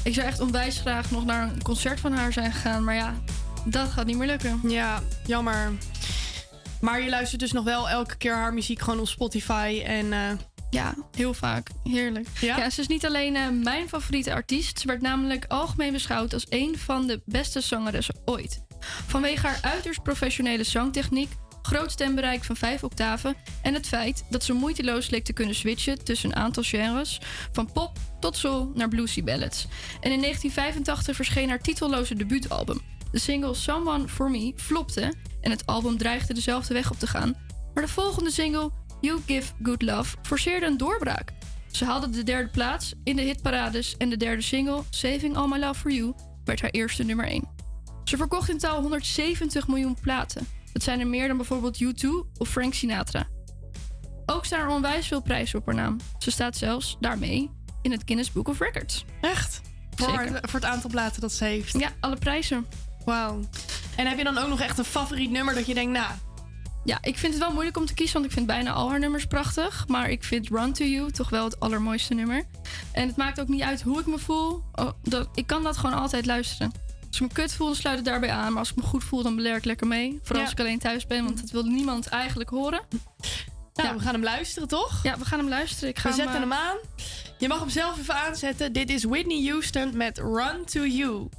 Ik zou echt onwijs graag nog naar een concert van haar zijn gegaan. Maar ja, dat gaat niet meer lukken. Ja, jammer. Maar je luistert dus nog wel elke keer haar muziek gewoon op Spotify. En eh, Ja, heel vaak. Heerlijk. Ja? ze is niet alleen eh, mijn favoriete artiest. Ze werd namelijk algemeen beschouwd als een van de beste zangeressen ooit. Vanwege haar uiterst professionele zangtechniek, groot stembereik van 5 octaven en het feit dat ze moeiteloos leek te kunnen switchen tussen een aantal genres, van pop tot soul naar bluesy ballads. En in 1985 verscheen haar titelloze debuutalbum. De single Someone For Me flopte en het album dreigde dezelfde weg op te gaan. Maar de volgende single, You Give Good Love, forceerde een doorbraak. Ze haalde de derde plaats in de hitparades en de derde single, Saving All My Love For You, werd haar eerste nummer 1. Ze verkocht in totaal 170 miljoen platen. Dat zijn er meer dan bijvoorbeeld U2 of Frank Sinatra. Ook staan er onwijs veel prijzen op haar naam. Ze staat zelfs daarmee in het Guinness Book of Records. Echt? Voor, Zeker. voor het aantal platen dat ze heeft. Ja, alle prijzen. Wauw. En heb je dan ook nog echt een favoriet nummer dat je denkt, nou... Ja, ik vind het wel moeilijk om te kiezen, want ik vind bijna al haar nummers prachtig. Maar ik vind Run To You toch wel het allermooiste nummer. En het maakt ook niet uit hoe ik me voel. Oh, dat, ik kan dat gewoon altijd luisteren. Als ik me kut voel, dan sluit het daarbij aan. Maar als ik me goed voel, dan beler ik lekker mee. Vooral Ja. als ik alleen thuis ben, want dat wil niemand eigenlijk horen. Nou, we gaan hem luisteren, toch? Ja, we gaan hem luisteren. Ik ga We zetten eh, hem aan. Je mag hem zelf even aanzetten. Dit is Whitney Houston met Run To You.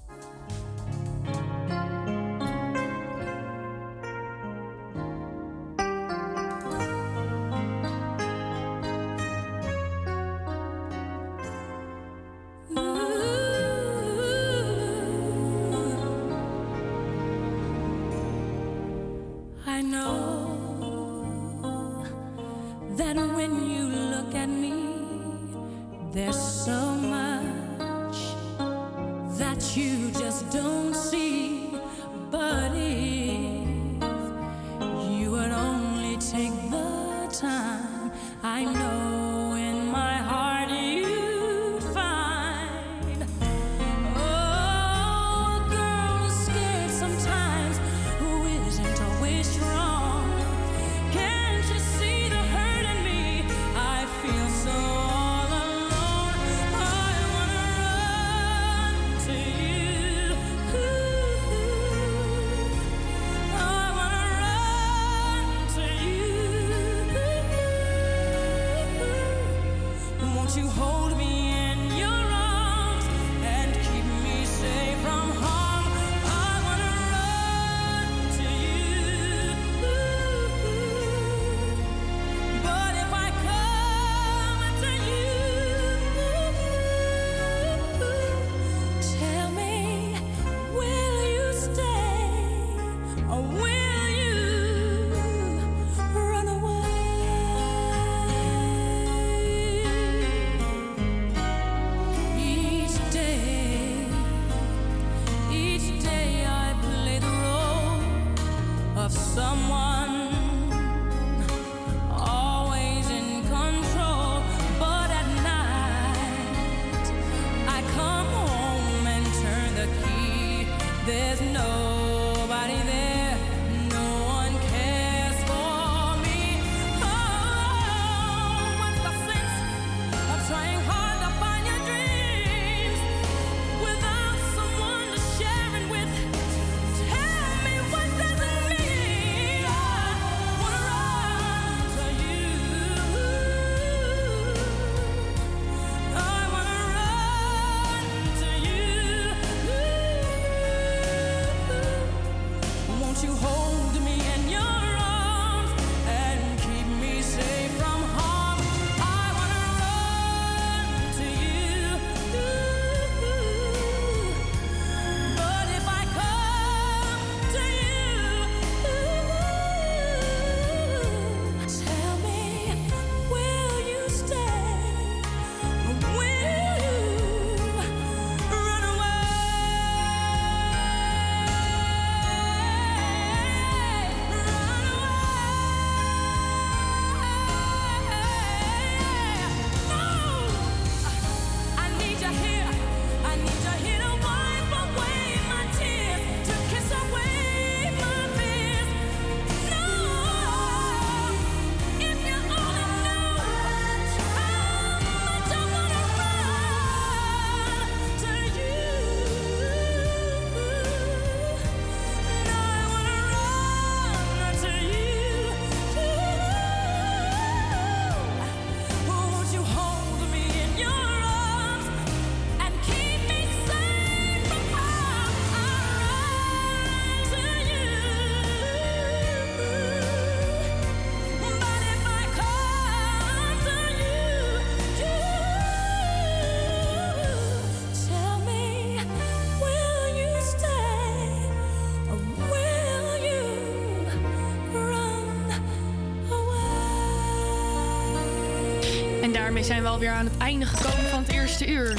Zijn we alweer aan het einde gekomen van het eerste uur.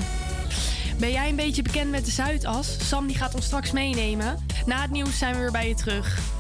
Ben jij een beetje bekend met de Zuidas? Sam die gaat ons straks meenemen. Na het nieuws zijn we weer bij je terug.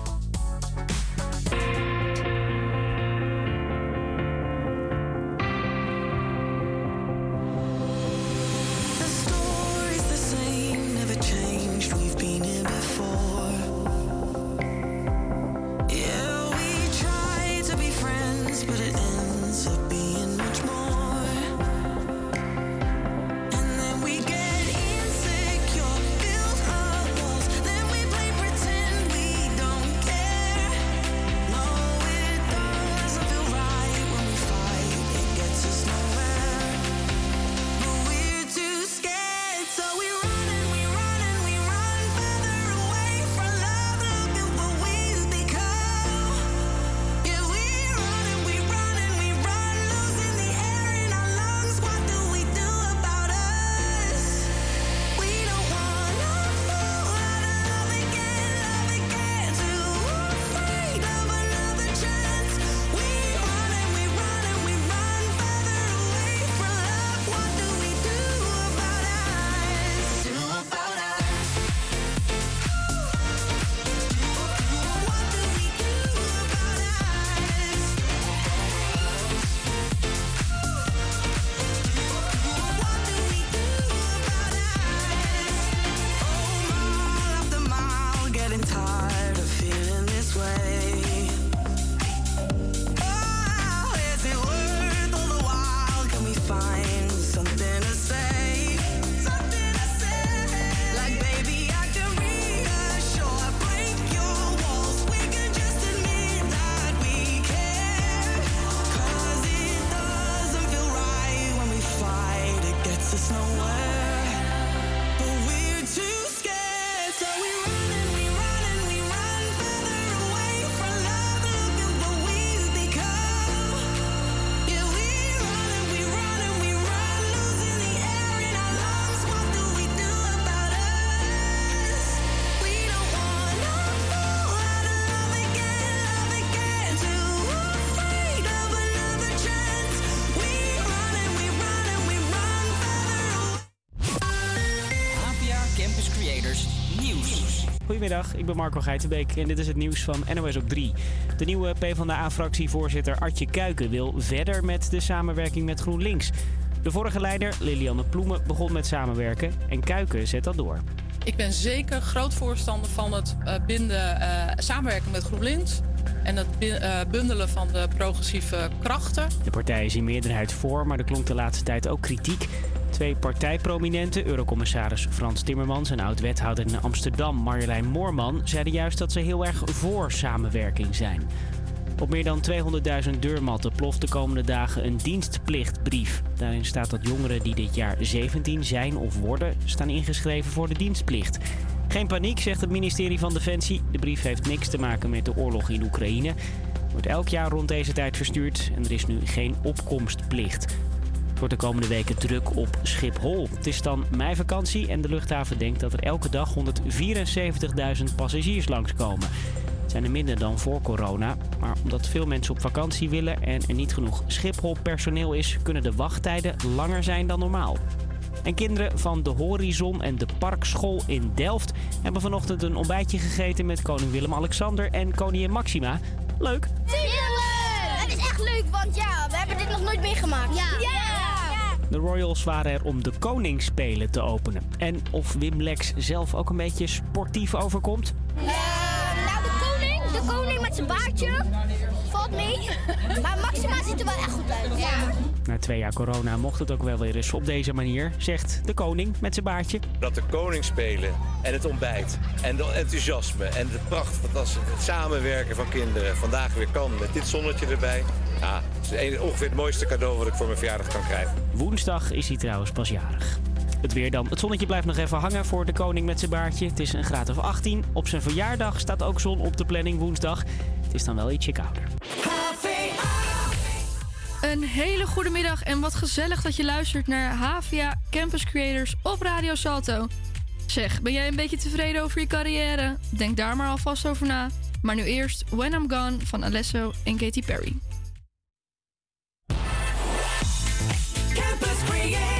Goedemiddag, ik ben Marco Geitenbeek en dit is het nieuws van NOS op 3. De nieuwe PvdA-fractievoorzitter Artje Kuiken wil verder met de samenwerking met GroenLinks. De vorige leider, Lilianne Ploemen, begon met samenwerken en Kuiken zet dat door. Ik ben zeker groot voorstander van het eh, binden, eh, samenwerken met GroenLinks. En het eh, bundelen van de progressieve krachten. De partij is in meerderheid voor, maar er klonk de laatste tijd ook kritiek. Twee partijprominenten, eurocommissaris Frans Timmermans en oud-wethouder in Amsterdam Marjolein Moorman, zeiden juist dat ze heel erg voor samenwerking zijn. Op meer dan 200.000 deurmatten ploft de komende dagen een dienstplichtbrief. Daarin staat dat jongeren die dit jaar 17 zijn of worden, staan ingeschreven voor de dienstplicht. Geen paniek, zegt het ministerie van Defensie. De brief heeft niks te maken met de oorlog in Oekraïne. Wordt elk jaar rond deze tijd verstuurd en er is nu geen opkomstplicht. Het wordt de komende weken druk op Schiphol. Het is dan meivakantie en de luchthaven denkt dat er elke dag 174.000 passagiers langskomen. Het zijn er minder dan voor corona, maar omdat veel mensen op vakantie willen en er niet genoeg Schiphol-personeel is, kunnen de wachttijden langer zijn dan normaal. En kinderen van de Horizon en de Parkschool in Delft hebben vanochtend een ontbijtje gegeten met koning Willem-Alexander en koningin Maxima. Leuk! Tuurlijk! Het is echt leuk, want ja, we hebben dit nog nooit meegemaakt. Ja! De Royals waren er om de Koningsspelen te openen. En of Wim Lex zelf ook een beetje sportief overkomt? De koning met zijn baardje, valt mee. Maar Maxima ziet er wel echt goed uit. Ja. Na twee jaar corona mocht het ook wel weer eens op deze manier, zegt de koning met zijn baardje. Dat de koning spelen en het ontbijt en het enthousiasme en de pracht, fantastisch, het samenwerken van kinderen vandaag weer kan met dit zonnetje erbij. Ja, het is ongeveer het mooiste cadeau wat ik voor mijn verjaardag kan krijgen. Woensdag is hij trouwens pas jarig. Het weer dan. Het zonnetje blijft nog even hangen voor de koning met zijn baardje. Het is een graad of 18. Op zijn verjaardag staat ook zon op de planning woensdag. Het is dan wel ietsje kouder. Een hele goede middag en wat gezellig dat je luistert naar Havia Campus Creators op Radio Salto. Zeg, ben jij een beetje tevreden over je carrière? Denk daar maar alvast over na. Maar nu eerst When I'm Gone van Alesso en Katy Perry. like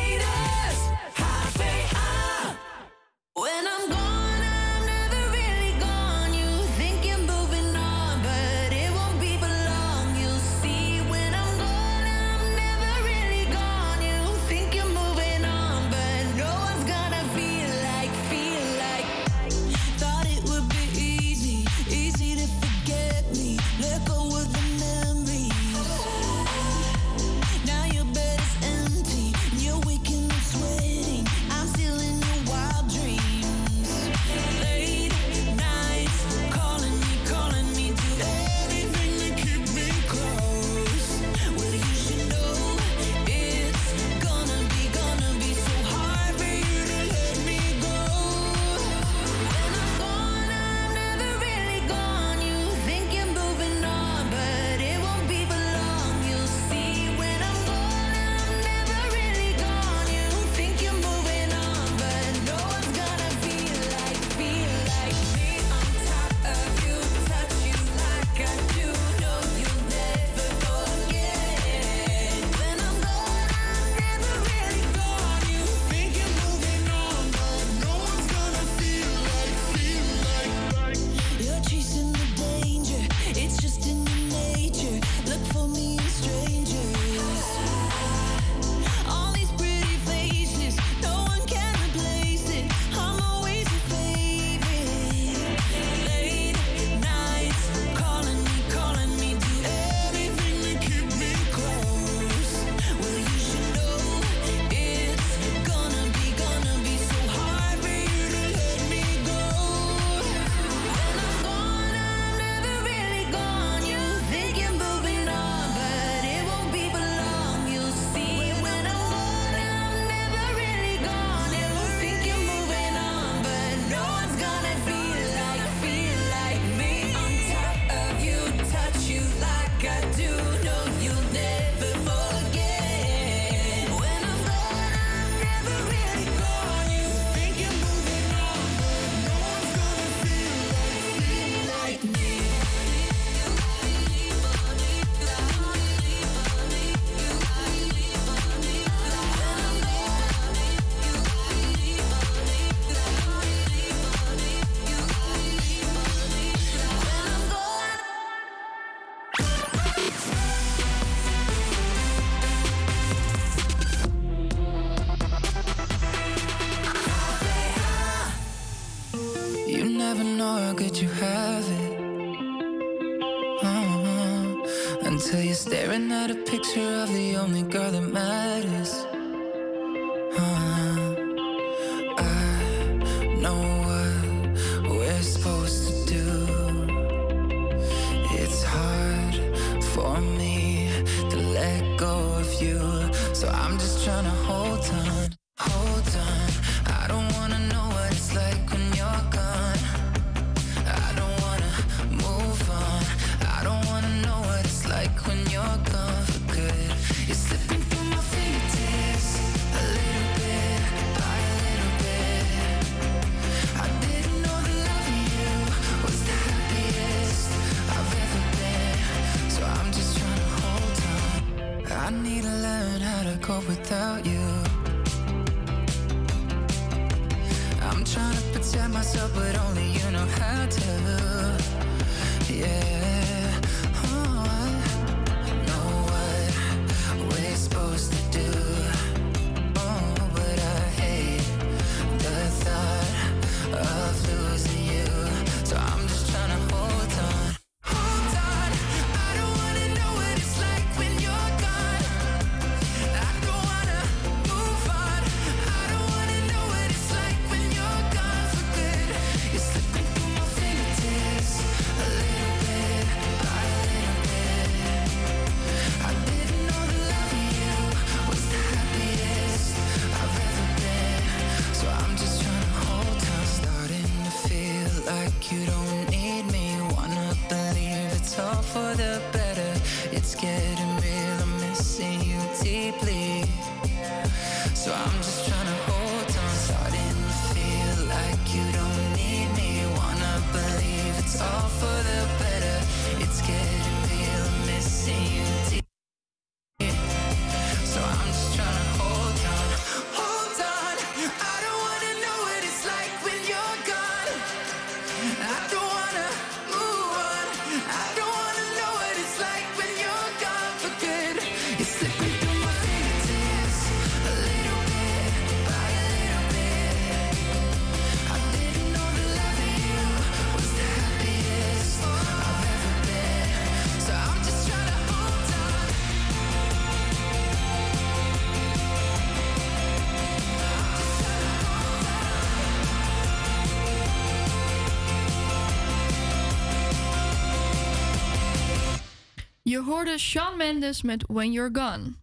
Je hoorde Shawn Mendes met When You're Gone.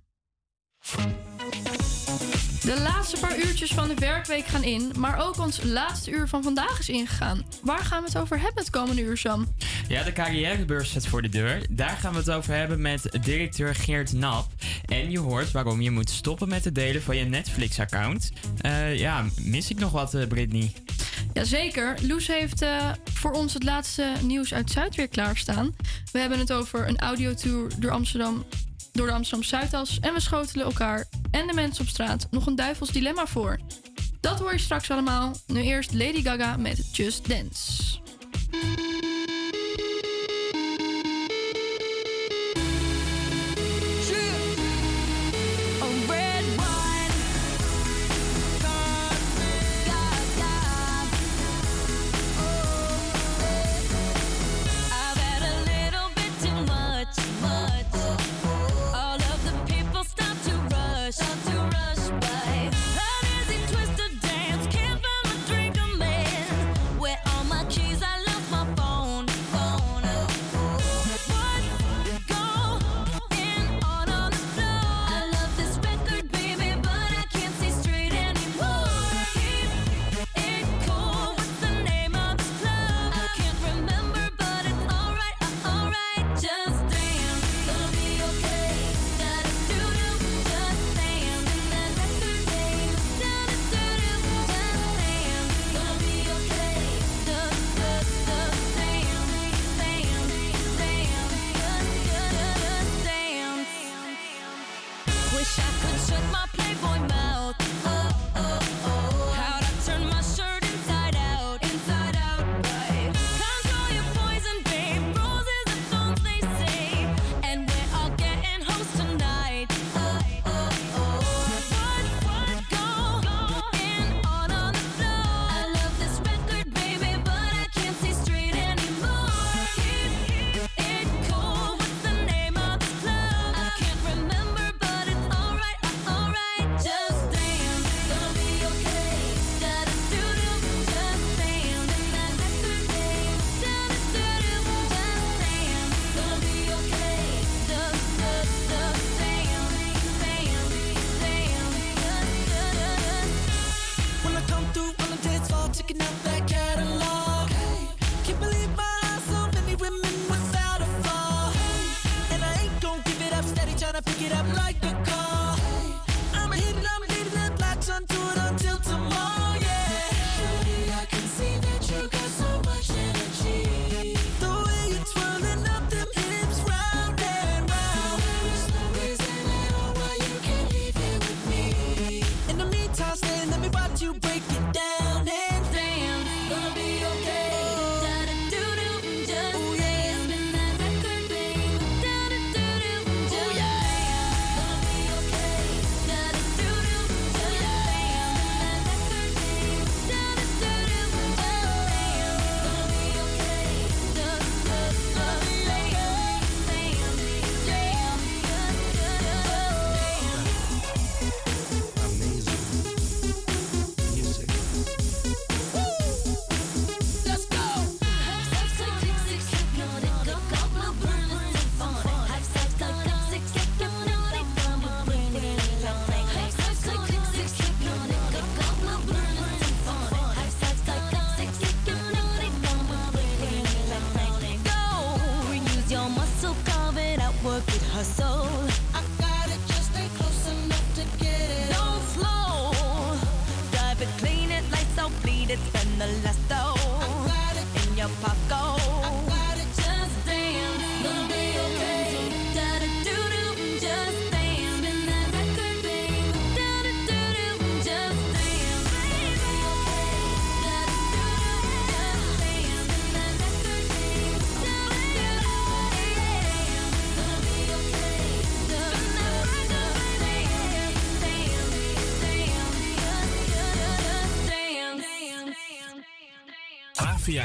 De laatste paar uurtjes van de werkweek gaan in, maar ook ons laatste uur van vandaag is ingegaan. Waar gaan we het over hebben het komende uur, Sam? Ja, de carrièrebeurs staat voor de deur. Daar gaan we het over hebben met directeur Geert Nap. En je hoort waarom je moet stoppen met het delen van je Netflix-account. Eh, ja, mis ik nog wat, eh, Britney? Jazeker. Loes heeft eh, voor ons het laatste nieuws uit Zuid weer klaarstaan. We hebben het over een audiotour door Amsterdam, door de Amsterdam Zuidas. En we schotelen elkaar en de mensen op straat nog een duivels dilemma voor. Dat hoor je straks allemaal. Nu eerst Lady Gaga met Just Dance.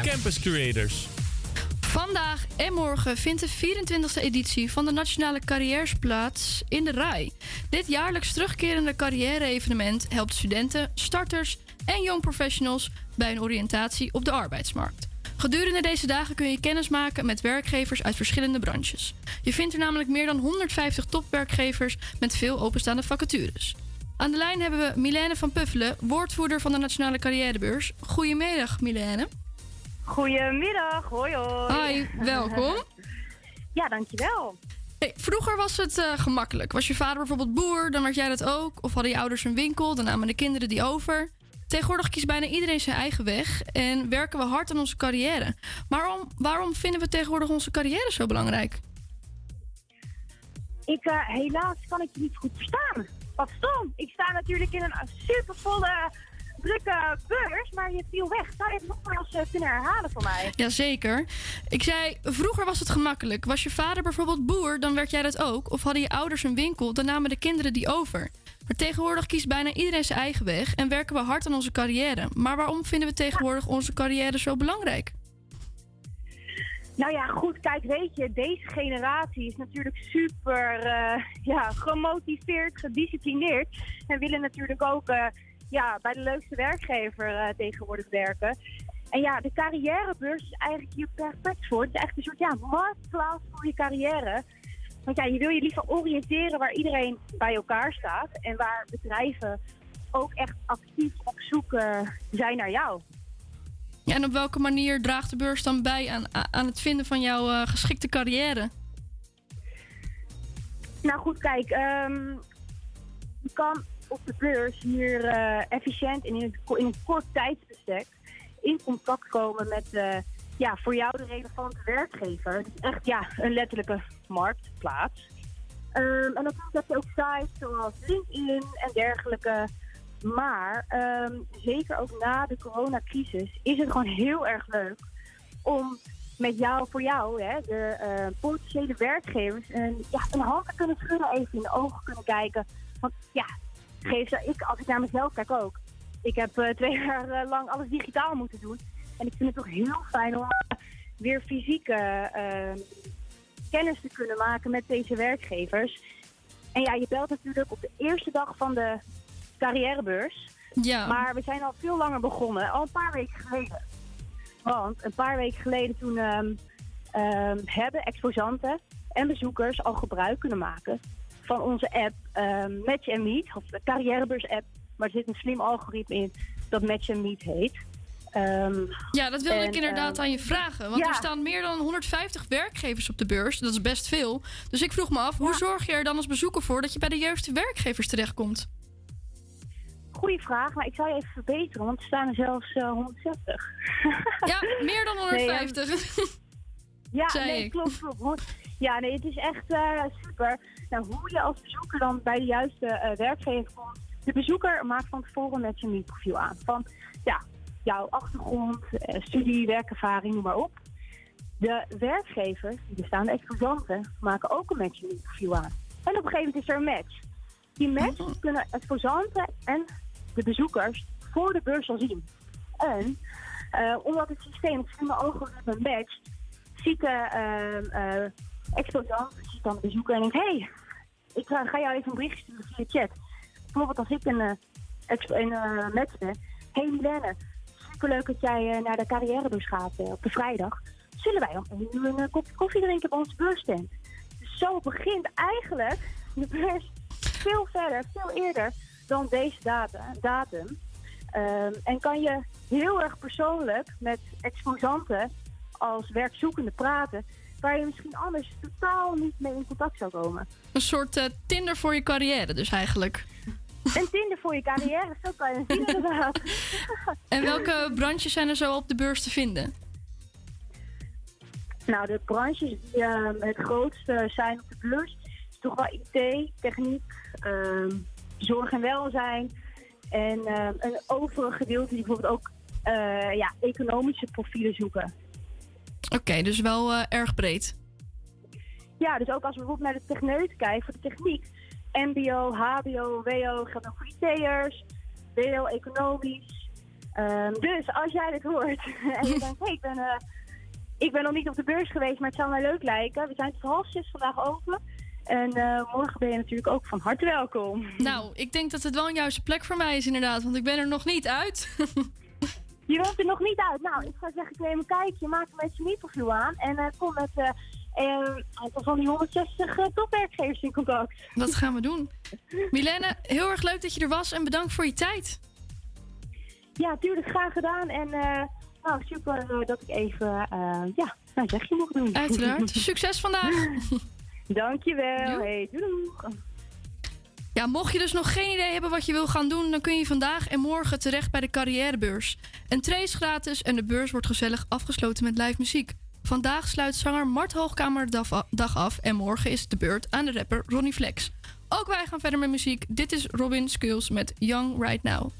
Campus Creators. Vandaag en morgen vindt de 24e editie van de Nationale Carrières plaats in de RAI. Dit jaarlijks terugkerende carrière-evenement helpt studenten, starters en young professionals bij een oriëntatie op de arbeidsmarkt. Gedurende deze dagen kun je kennis maken met werkgevers uit verschillende branches. Je vindt er namelijk meer dan 150 topwerkgevers met veel openstaande vacatures. Aan de lijn hebben we Milène van Puffelen, woordvoerder van de Nationale Carrièrebeurs. Goedemiddag, Milène. Goedemiddag, hoi hoi. Hi, welkom. ja, dankjewel. Hey, vroeger was het eh, gemakkelijk. Was je vader bijvoorbeeld boer, dan werd jij dat ook. Of hadden je ouders een winkel, dan namen de kinderen die over. Tegenwoordig kiest bijna iedereen zijn eigen weg en werken we hard aan onze carrière. Maar waarom, waarom vinden we tegenwoordig onze carrière zo belangrijk? Ik, eh, helaas kan ik je niet goed verstaan. Wat stom. Ik sta natuurlijk in een supervolle, drukke beurs, maar je viel weg. Zou je het nog maar eens eh, kunnen herhalen voor mij? Jazeker. Ik zei, vroeger was het gemakkelijk. Was je vader bijvoorbeeld boer, dan werd jij dat ook. Of hadden je ouders een winkel, dan namen de kinderen die over. Maar tegenwoordig kiest bijna iedereen zijn eigen weg en werken we hard aan onze carrière. Maar waarom vinden we tegenwoordig onze carrière zo belangrijk? Nou ja, goed, kijk, weet je, deze generatie is natuurlijk super eh, ja, gemotiveerd, gedisciplineerd. En willen natuurlijk ook eh, ja, bij de leukste werkgever eh, tegenwoordig werken. En ja, de carrièrebeurs is eigenlijk hier perfect voor. Het is echt een soort ja, marktplaats voor je carrière. Want ja, je wil je liever oriënteren waar iedereen bij elkaar staat. En waar bedrijven ook echt actief op zoek eh, zijn naar jou. Ja, en op welke manier draagt de beurs dan bij aan, aan het vinden van jouw eh, geschikte carrière? Nou goed, kijk, ehm, je kan op de beurs hier eh, efficiënt en in, in een kort tijdsbestek in contact komen met eh, ja, voor jou de relevante werkgever. Het echt ja, een letterlijke marktplaats. Ehm, en natuurlijk heb je ook sites zoals LinkedIn en dergelijke. Maar ehm, zeker ook na de coronacrisis is het gewoon heel erg leuk om met jou, voor jou, hè, de eh, potentiële werkgevers, een, ja, een hand te kunnen schudden, even in de ogen kunnen kijken. Want ja, geef ze, ik, als ik naar mezelf kijk ook. Ik heb eh, twee jaar eh, lang alles digitaal moeten doen. En ik vind het toch heel fijn om eh, weer fysieke kennis te kunnen maken met deze werkgevers. En ja, je belt natuurlijk op de eerste dag van de carrièrebeurs. Ja. Maar we zijn al veel langer begonnen, al een paar weken geleden. Want een paar weken geleden toen ehm, ehm, hebben exposanten en bezoekers al gebruik kunnen maken van onze app ehm, Match and Meet, of de carrièrebeurs app. Maar er zit een slim algoritme in dat Match and Meet heet. Ehm, Ja, dat wilde en, ik inderdaad ehm, aan je vragen. Want ja. er staan meer dan 150 werkgevers op de beurs. Dat is best veel. Dus ik vroeg me af, hoe zorg je er dan als bezoeker voor dat je bij de juiste werkgevers terechtkomt? Goeie vraag, maar ik zou je even verbeteren, want er staan er zelfs eh, 160. Ja, meer dan 150. Ja, nee, klopt, klopt. Ja, nee, het is echt eh, super. Nou, hoe je als bezoeker dan bij de juiste eh, werkgever komt. De bezoeker maakt van tevoren met zijn profiel aan. Van, ja, jouw achtergrond, eh, studie, werkervaring, noem maar op. De werkgevers, die bestaande exposanten, maken ook een matching profiel aan. En op een gegeven moment is er een match. Die match kunnen exposanten en de bezoekers voor de beurs al zien. En eh, omdat het systeem het slimme algoritme matcht, ziet de exposant, ziet dan de bezoeker en denkt... hey, ik eh, ga jou even een bericht sturen via chat. Bijvoorbeeld als ik een, expo- een eh, match ben. Hey Milene, superleuk dat jij eh, naar de carrièrebeurs gaat op de vrijdag. Zullen wij uur een eh, kopje koffie drinken bij onze beursstand? Dus zo begint eigenlijk de beurs veel verder, veel eerder dan deze data, datum. Ehm, en kan je heel erg persoonlijk met exposanten als werkzoekende praten, waar je misschien anders totaal niet mee in contact zou komen. Een soort eh, Tinder voor je carrière dus eigenlijk. Een Tinder voor je carrière, zo kan je het zien inderdaad. En welke branches zijn er zo op de beurs te vinden? Nou, de branches die ehm, het grootste zijn op de beurs is toch wel IT, techniek, ehm, zorg en welzijn. En ehm, een overige gedeelte die bijvoorbeeld ook eh, ja, economische profielen zoeken. Oké, dus wel eh, erg breed. Ja, dus ook als we bijvoorbeeld naar de techneut kijken, voor de techniek. MBO, HBO, WO geldt ook voor IT'ers, WO economisch. Ehm, dus als jij dit hoort en je denkt, hey, ik ben, eh, ik ben nog niet op de beurs geweest, maar het zou mij leuk lijken. We zijn tot half zes vandaag open. En eh, morgen ben je natuurlijk ook van harte welkom. Nou, ik denk dat het wel een juiste plek voor mij is inderdaad, want ik ben er nog niet uit. Je bent er nog niet uit. Nou, ik zou zeggen, ik neem een kijkje, maak een beetje een profiel aan. En eh, kom met eh een aantal van die 160 eh, topwerkgevers in contact. Dat gaan we doen. Milene, heel erg leuk dat je er was en bedankt voor je tijd. Ja, tuurlijk, graag gedaan. En eh, nou, super eh, dat ik even, eh, ja, mijn zegje mocht doen. Uiteraard. Succes vandaag. Dankjewel. Hey, doei. Ja, mocht je dus nog geen idee hebben wat je wil gaan doen, dan kun je vandaag en morgen terecht bij de carrièrebeurs. Een trace is gratis en de beurs wordt gezellig afgesloten met live muziek. Vandaag sluit zanger Mart Hoogkamer dag- af en morgen is de beurt aan de rapper Ronnie Flex. Ook wij gaan verder met muziek. Dit is Robin Skills met Young Right Now.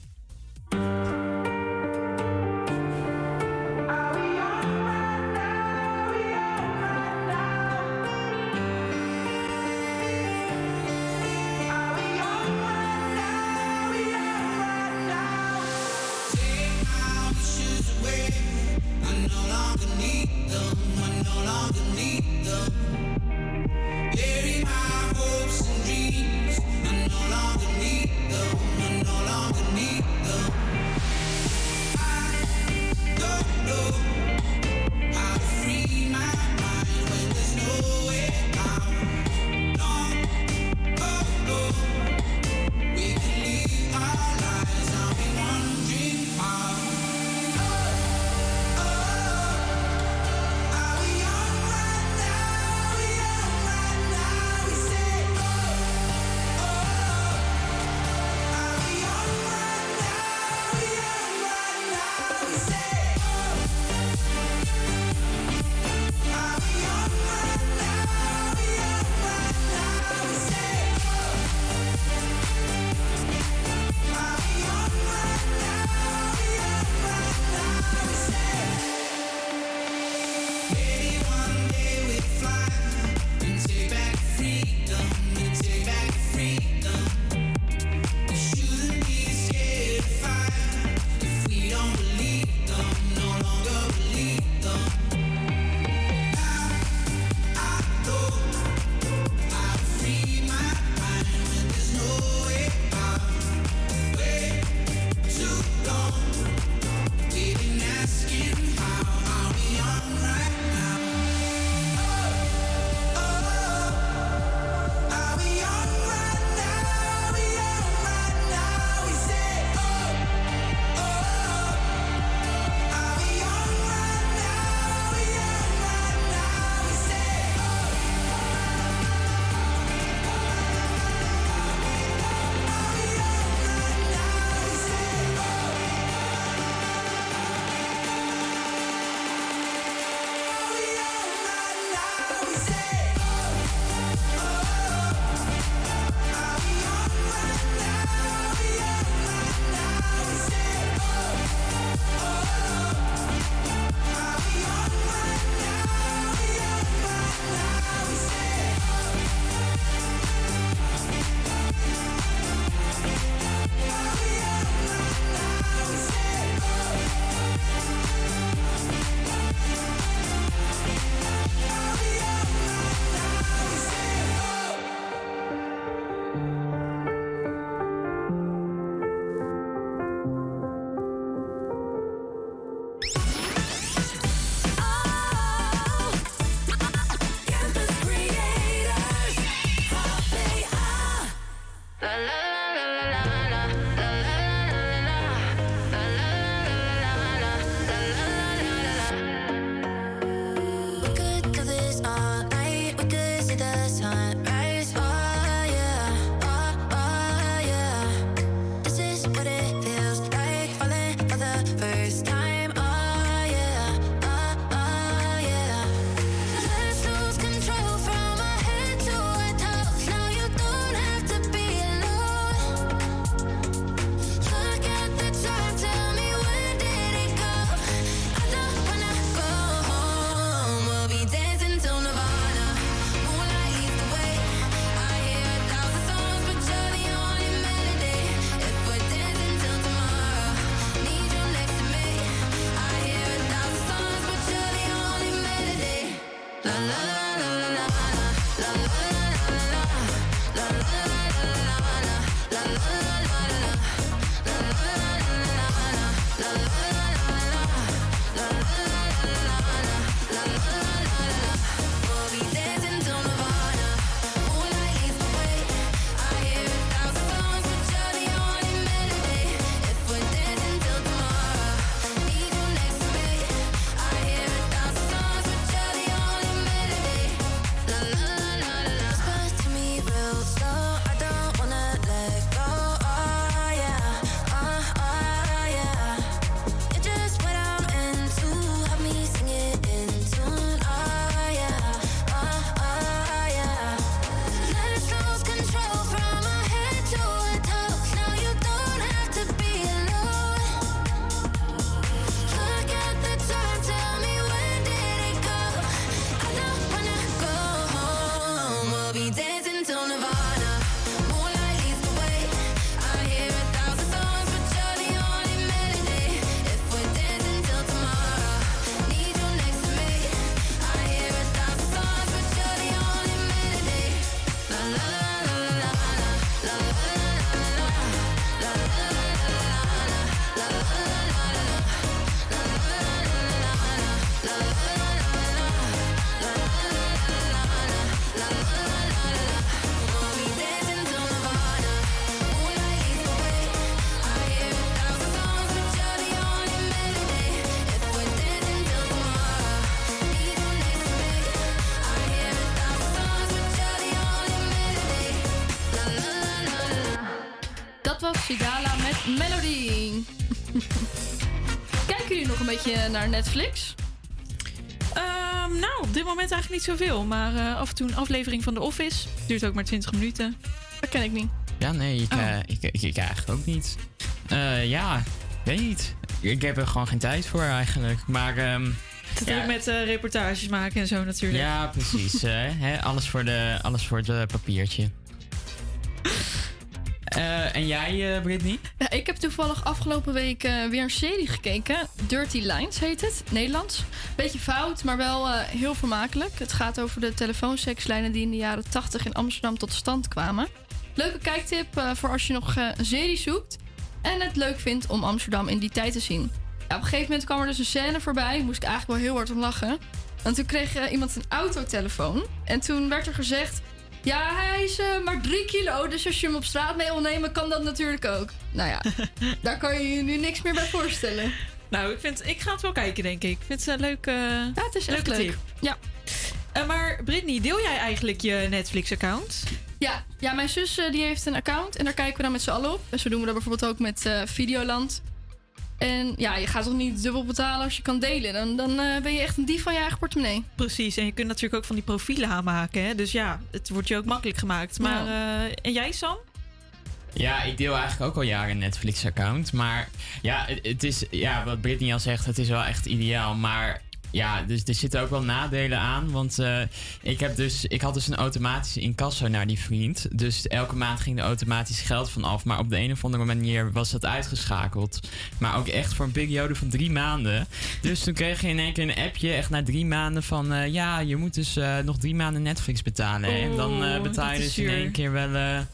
Melody. Kijken jullie nog een beetje naar Netflix? Ehm, nou, op dit moment eigenlijk niet zoveel. Maar eh, af en toe een aflevering van The Office. Duurt ook maar 20 minuten. Dat ken ik niet. Ja, nee, ik, Oh. eh, ik, ik, ik eigenlijk ook niet. Eh, ja, weet niet. Ik heb er gewoon geen tijd voor eigenlijk. Maar ehm, Het ja, ook met eh, reportages maken en zo natuurlijk. ja, precies. hè, alles, voor de, alles voor het papiertje. Eh, en jij, eh Brittany? Ik heb toevallig afgelopen week eh, weer een serie gekeken. Dirty Lines heet het, Nederlands. Beetje fout, maar wel eh, heel vermakelijk. Het gaat over de telefoonsekslijnen die in de jaren 80 in Amsterdam tot stand kwamen. Leuke kijktip eh, voor als je nog een serie zoekt en het leuk vindt om Amsterdam in die tijd te zien. Op een gegeven moment kwam er dus een scène voorbij, moest ik eigenlijk wel heel hard om lachen. Want toen kreeg iemand een autotelefoon en toen werd er gezegd... Ja, hij is eh, maar drie kilo, dus als je hem op straat mee wil nemen, kan dat natuurlijk ook. Nou ja, daar kan je je nu niks meer bij voorstellen. Nou, ik, vind, ik ga het wel kijken, denk ik. Ik vind het een leuke, ja, het is echt leuk. tip. Ja. Eh, maar Brittany, deel jij eigenlijk je Netflix-account? Ja, ja, mijn zus eh, die heeft een account en daar kijken we dan met z'n allen op. En zo doen we dat bijvoorbeeld ook met Videoland. En ja, je gaat toch niet dubbel betalen als je kan delen. Dan, dan eh, ben je echt een dief van je eigen portemonnee. Precies, en je kunt natuurlijk ook van die profielen aanmaken. Hè? Dus ja, het wordt je ook makkelijk gemaakt. Maar, eh, en jij, Sam? Ja, ik deel eigenlijk ook al jaren een Netflix-account. Maar ja, het, het is, ja, wat Brittany al zegt, het is wel echt ideaal. Maar ja, dus er zitten ook wel nadelen aan. Want eh, ik, heb dus, ik had dus een automatische incasso naar die vriend. Dus elke maand ging er automatisch geld van af. Maar op de een of andere manier was dat uitgeschakeld. Maar ook echt voor een periode van drie maanden. Dus toen kreeg je in één keer een appje, echt na drie maanden, van eh, ja, je moet dus eh, nog drie maanden Netflix betalen. en dan betaal je dus in één keer wel.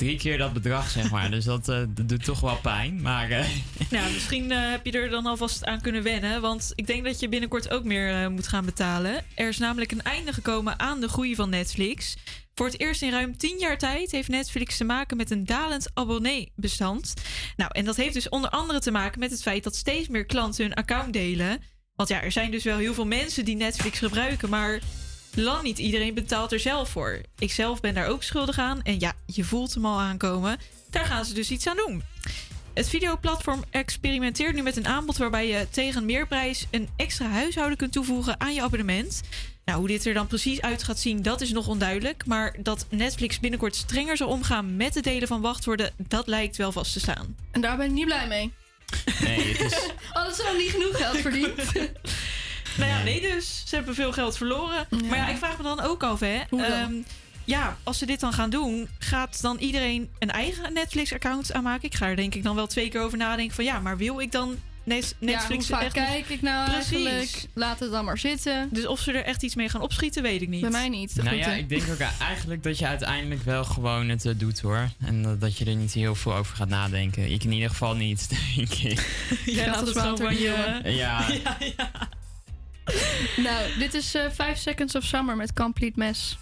Drie keer dat bedrag, zeg maar. Dus dat, eh, doet toch wel pijn. Maar eh, Nou, misschien eh, heb je er dan alvast aan kunnen wennen. Want ik denk dat je binnenkort ook meer moet gaan betalen. Er is namelijk een einde gekomen aan de groei van Netflix. Voor het eerst in ruim 10 jaar tijd heeft Netflix te maken met een dalend abonneebestand. Nou, en dat heeft dus onder andere te maken met het feit dat steeds meer klanten hun account delen. Want ja, er zijn dus wel heel veel mensen die Netflix gebruiken, maar lang niet iedereen betaalt er zelf voor. Ik zelf ben daar ook schuldig aan. En ja, je voelt hem al aankomen. Daar gaan ze dus iets aan doen. Het videoplatform experimenteert nu met een aanbod waarbij je tegen een meerprijs een extra huishouden kunt toevoegen aan je abonnement. Nou, hoe dit er dan precies uit gaat zien, dat is nog onduidelijk. Maar dat Netflix binnenkort strenger zal omgaan met het delen van wachtwoorden, dat lijkt wel vast te staan. En daar ben ik niet blij mee. nee, het is... Ze dan niet genoeg geld verdiend? Nou ja, nee dus. Ze hebben veel geld verloren. Maar ja, ik vraag me dan ook af, hè. Hoe dan? Ehm, ja, als ze dit dan gaan doen, gaat dan iedereen een eigen Netflix-account aanmaken? Ik ga er denk ik dan wel twee keer over nadenken van... ja, maar wil ik dan Net- Ja, Netflix hoe vaak echt kijk ik nou Precies. eigenlijk? Laat het dan maar zitten. Dus of ze er echt iets mee gaan opschieten, weet ik niet. Bij mij niet. Nou ja, ik denk ook eigenlijk dat je uiteindelijk wel gewoon het eh, doet hoor. En dat- dat je er niet heel veel over gaat nadenken. Ik in ieder geval niet, denk ik. Jij laat het gewoon van je... Ja. Nou, dit is eh 5 Seconds of Summer met Complete Mess.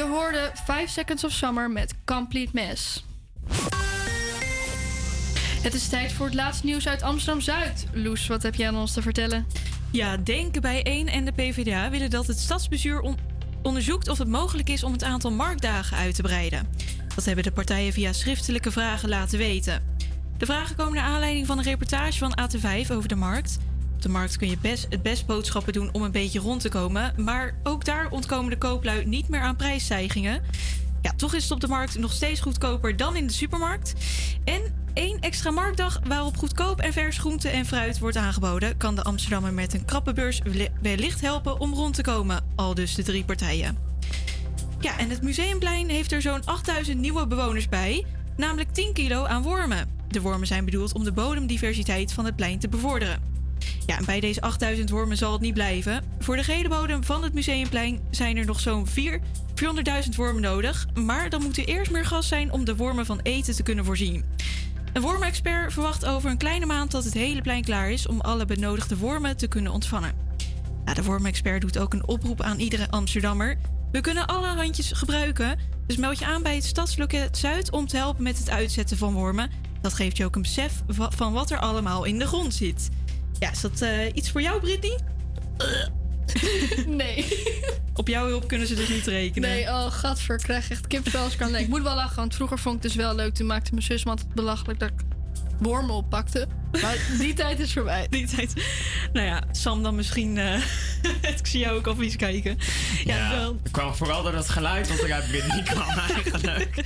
Je hoorde 5 Seconds of Summer met Complete Mess. Het is tijd voor het laatste nieuws uit Amsterdam-Zuid. Loes, wat heb jij aan ons te vertellen? Ja, Denk bij 1 en de PvdA willen dat het stadsbestuur on- onderzoekt of het mogelijk is om het aantal marktdagen uit te breiden. Dat hebben de partijen via schriftelijke vragen laten weten. De vragen komen naar aanleiding van een reportage van AT5 over de markt. Op de markt kun je best, het best boodschappen doen om een beetje rond te komen, maar ook daar ontkomen de kooplui niet meer aan prijsstijgingen. Ja, toch is het op de markt nog steeds goedkoper dan in de supermarkt. En één extra marktdag waarop goedkoop en vers groente en fruit wordt aangeboden, kan de Amsterdammer met een krappe beurs wellicht helpen om rond te komen, al dus de drie partijen. Ja, en het Museumplein heeft er zo'n 8000 nieuwe bewoners bij, namelijk 10 kilo aan wormen. De wormen zijn bedoeld om de bodemdiversiteit van het plein te bevorderen. Ja, en bij deze 8000 wormen zal het niet blijven. Voor de gele bodem van het Museumplein zijn er nog zo'n 4 400.000 wormen nodig. Maar dan moet er eerst meer gas zijn om de wormen van eten te kunnen voorzien. Een wormexpert verwacht over een kleine maand dat het hele plein klaar is om alle benodigde wormen te kunnen ontvangen. Ja, de wormexpert doet ook een oproep aan iedere Amsterdammer. We kunnen alle handjes gebruiken, dus meld je aan bij het Stadsloket Zuid om te helpen met het uitzetten van wormen. Dat geeft je ook een besef van wat er allemaal in de grond zit. Ja, is dat eh, iets voor jou, Britney? Nee. Op jouw hulp kunnen ze dus niet rekenen. Nee, oh, gadver, ik krijg echt kipvel als ik aan denk. Ik moet wel lachen, want vroeger vond ik het dus wel leuk. Toen maakte mijn zus me altijd belachelijk dat ik wormen oppakte. Maar die tijd is voorbij. Die tijd. Nou ja, Sam dan misschien. eh, ik zie jou ook al vies kijken. Ja, Ja, wel. het kwam vooral door dat geluid dat er uit Britney kwam eigenlijk.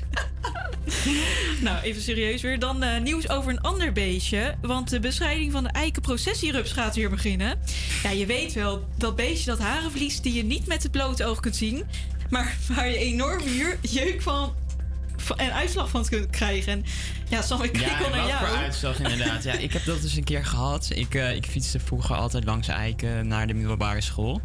Nou, even serieus weer. Dan eh, nieuws over een ander beestje. Want de bestrijding van de eikenprocessierups gaat weer beginnen. Ja, je weet wel, dat beestje dat haren verliest die je niet met het blote oog kunt zien. Maar waar je enorm hier jeuk van, en uitslag van kunt krijgen. En ja, Sam, ik kijk Ja, al naar jou. voor uitslag inderdaad. Ja, ik heb dat dus een keer gehad. Ik, eh, ik fietste vroeger altijd langs Eiken naar de middelbare school.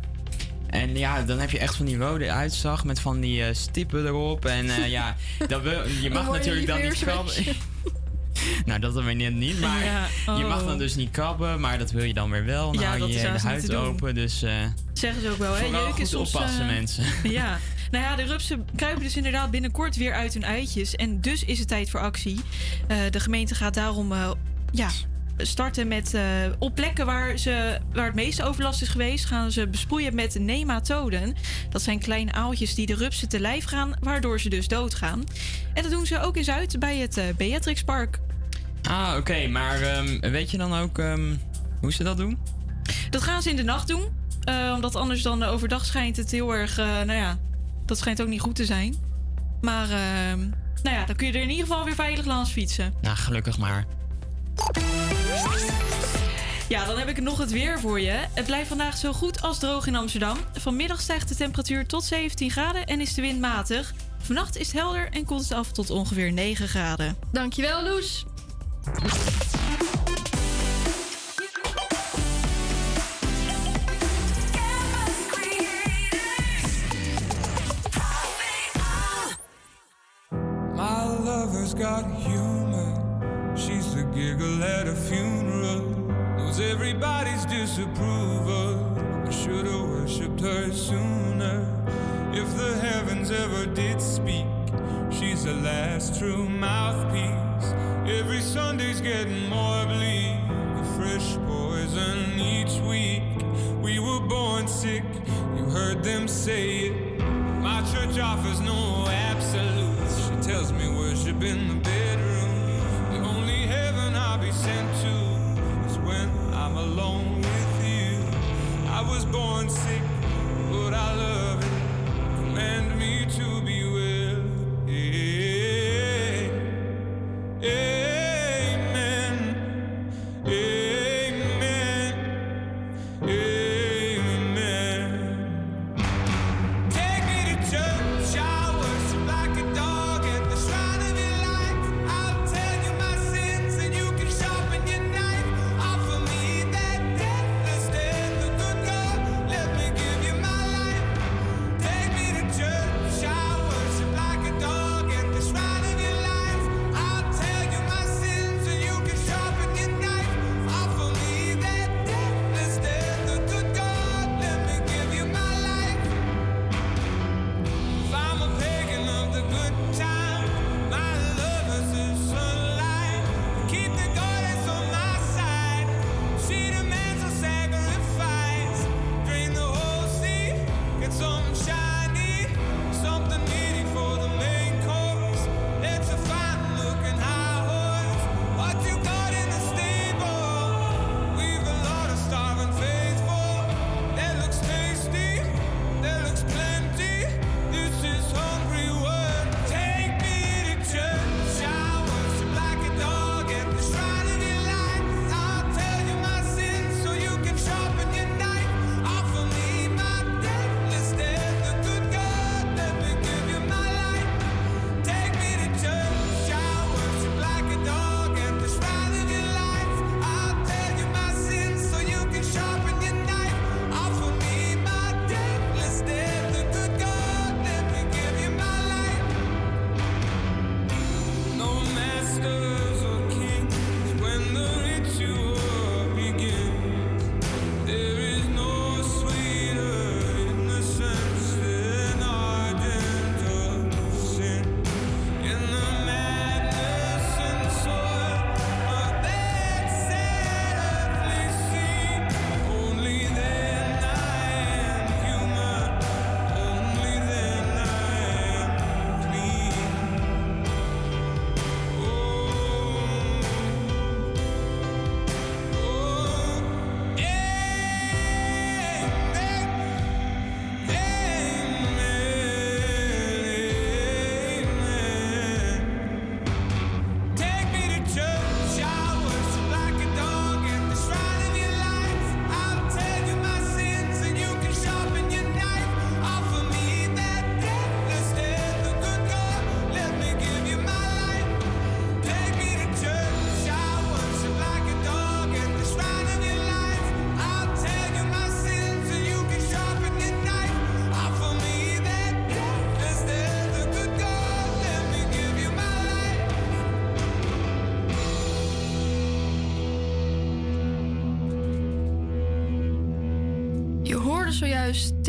En ja, dan heb je echt van die rode uitslag met van die eh, stippen erop. En eh, ja, dat wil, je mag natuurlijk dan niet krabben. nou, dat dan weer niet. Maar Ja, je mag oh. dan dus niet krabben, maar dat wil je dan weer wel. Ja, dat je niet huid open. Dus eh, Zeggen ze ook wel, hè? Jeuk is soms, oppassen, mensen. Ja. Nou ja, de rupsen kruipen dus inderdaad binnenkort weer uit hun eitjes. En dus is het tijd voor actie. Eh, de gemeente gaat daarom eh, ja, starten met... eh, op plekken waar, ze, waar het meeste overlast is geweest... gaan ze besproeien met nematoden. Dat zijn kleine aaltjes die de rupsen te lijf gaan... waardoor ze dus doodgaan. En dat doen ze ook in Zuid bij het eh, Beatrixpark. Ah, oké. maar ehm, weet je dan ook ehm, hoe ze dat doen? Dat gaan ze in de nacht doen. omdat anders dan overdag schijnt het heel erg... nou ja, dat schijnt ook niet goed te zijn. Maar ehm, nou ja, dan kun je er in ieder geval weer veilig langs fietsen. Nou, gelukkig maar. Ja, dan heb ik nog het weer voor je. Het blijft vandaag zo goed als droog in Amsterdam. Vanmiddag stijgt de temperatuur tot 17 graden en is de wind matig. Vannacht is het helder en koelt het af tot ongeveer 9 graden. Dankjewel, Loes. Got humor. She's the giggle at a funeral. Knows everybody's disapproval. I should have worshipped her sooner. If the heavens ever did speak, she's the last true mouthpiece. Every Sunday's getting more bleak. A fresh poison each week. We were born sick, you heard them say it. My church offers no absolutes. Tells me worship in the bedroom. The only heaven I'll be sent to is when I'm alone with you. I was born sick, but I love it. Command me to be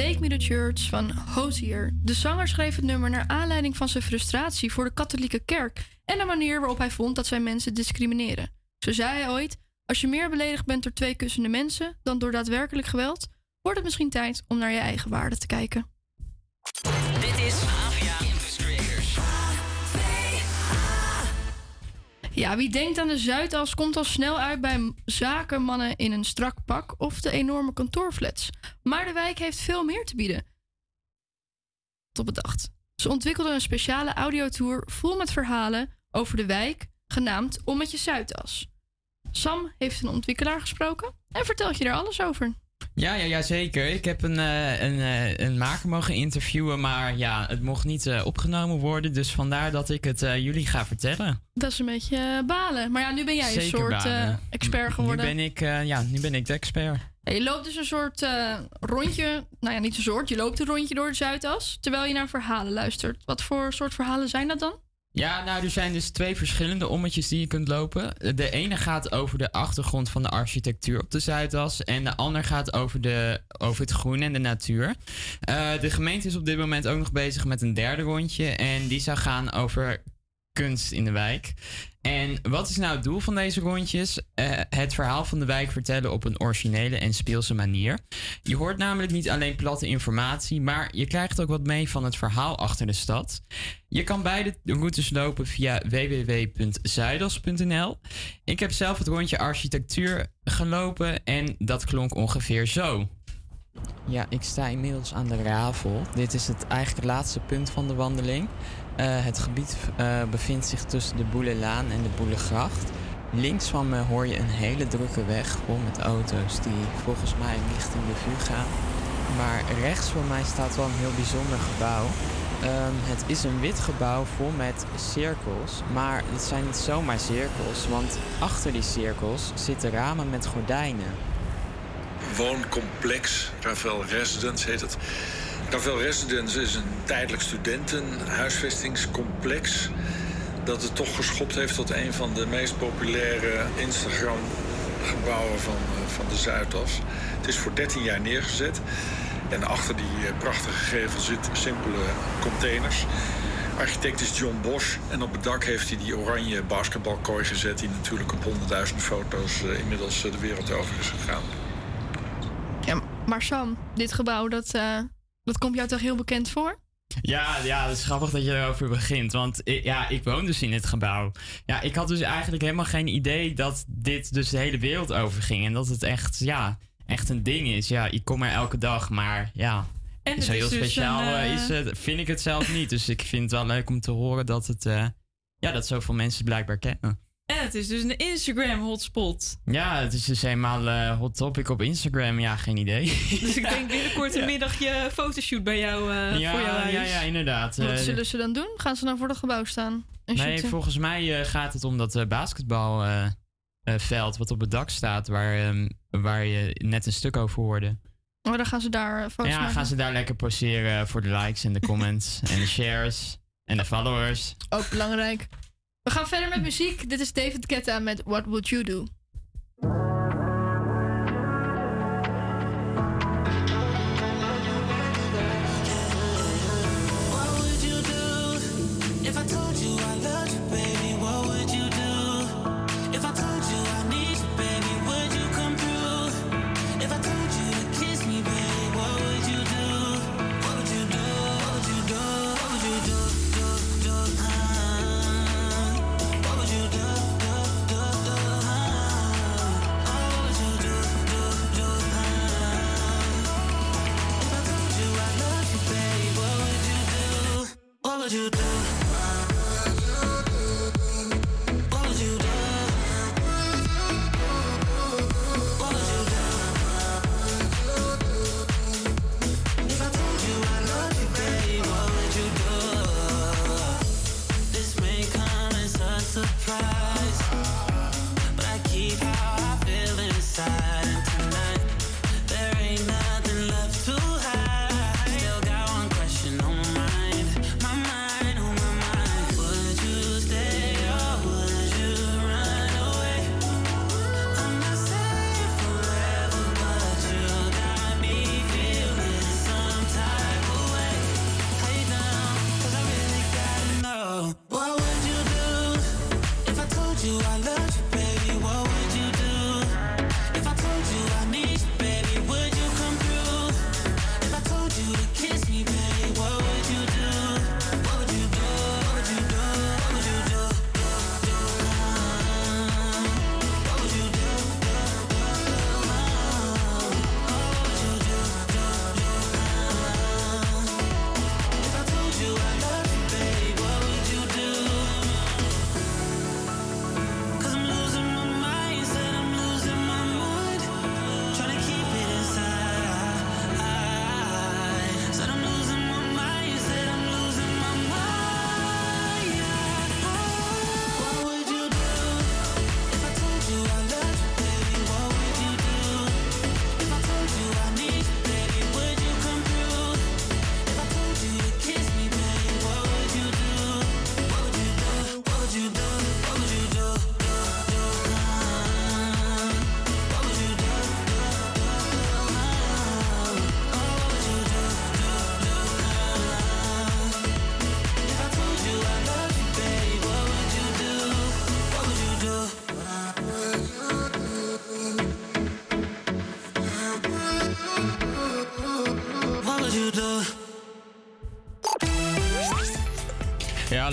Take Me to Church van Hozier. De zanger schreef het nummer naar aanleiding van zijn frustratie voor de katholieke kerk en de manier waarop hij vond dat zij mensen discrimineren. Zo zei hij ooit: Als je meer beledigd bent door twee kussende mensen dan door daadwerkelijk geweld, wordt het misschien tijd om naar je eigen waarde te kijken. Dit is Ja, wie denkt aan de Zuidas komt al snel uit bij zakenmannen in een strak pak of de enorme kantoorflats. Maar de wijk heeft veel meer te bieden. Tot bedacht. Ze ontwikkelden een speciale audiotour vol met verhalen over de wijk, genaamd Ommetje Zuidas. Sam heeft een ontwikkelaar gesproken en vertelt je er alles over. Ja, ja, ja, zeker. Ik heb een, eh, een, eh, een maker mogen interviewen, maar ja, het mocht niet eh, opgenomen worden. Dus vandaar dat ik het jullie ga vertellen. Dat is een beetje balen. Maar ja, nu ben jij een soort expert geworden. Nu ben ik, ja, nu ben ik de expert. Je loopt dus een soort rondje, nou ja, niet een soort, je loopt een rondje door de Zuidas, terwijl je naar verhalen luistert. Wat voor soort verhalen zijn dat dan? Ja, nou, er zijn dus twee verschillende ommetjes die je kunt lopen. De ene gaat over de achtergrond van de architectuur op de Zuidas. En de ander gaat over, de, over het groen en de natuur. Eh, de gemeente is op dit moment ook nog bezig met een derde rondje. En die zou gaan over kunst in de wijk. En wat is nou het doel van deze rondjes? Eh, het verhaal van de wijk vertellen op een originele en speelse manier. Je hoort namelijk niet alleen platte informatie, maar je krijgt ook wat mee van het verhaal achter de stad. Je kan beide routes lopen via www.zuidas.nl. Ik heb zelf het rondje architectuur gelopen en dat klonk ongeveer zo. Ja, ik sta inmiddels aan de Ravel. Dit is het eigenlijk laatste punt van de wandeling. Eh, het gebied eh, bevindt zich tussen de Boelelaan en de Boelegracht. Links van me hoor je een hele drukke weg vol met auto's die volgens mij richting de vuur gaan. Maar rechts voor mij staat wel een heel bijzonder gebouw. Ehm, het is een wit gebouw vol met cirkels, maar het zijn niet zomaar cirkels, want achter die cirkels zitten ramen met gordijnen. wooncomplex. Ravel Residence heet het. Ravel Residence is een tijdelijk studentenhuisvestingscomplex. Dat het toch geschopt heeft tot een van de meest populaire Instagram-gebouwen van, eh, van de Zuidas. Het is voor 13 jaar neergezet. En achter die eh, prachtige gevel zitten simpele containers. Architect is John Bosch. En op het dak heeft hij die oranje basketbalkooi gezet... die natuurlijk op honderdduizend foto's eh, inmiddels de wereld over is gegaan. Ja, maar Sam, dit gebouw, dat, dat komt jou toch heel bekend voor? Ja, ja, het is grappig dat je erover begint. Want ja, ik woon dus in dit gebouw. Ja, ik had dus eigenlijk helemaal geen idee dat dit dus de hele wereld overging. En dat het echt, ja, echt een ding is. Ja, ik kom er elke dag, maar ja. En zo heel dus speciaal een, eh, eh, is het, vind ik het zelf niet. Dus ik vind het wel leuk om te horen dat het, eh, ja, dat zoveel mensen het blijkbaar kennen. En het is dus een Instagram hotspot. Ja, het is dus helemaal eh, hot topic op Instagram. Ja, geen idee. Dus ik denk binnenkort een middagje fotoshoot bij jou eh, ja, voor jouw huis. ja, ja, inderdaad. Wat Eh, zullen ze dan doen? Gaan ze dan voor het gebouw staan? En Nee, shooten? volgens mij eh, gaat het om dat eh, basketbalveld wat op het dak staat, waar, ehm, waar je net een stuk over hoorde. Maar dan gaan ze daar foto's ja, maken. gaan ze daar lekker poseren voor de likes en de comments en de shares en de followers. Ook belangrijk. We gaan verder met muziek. Dit is David Guetta met What Would You Do?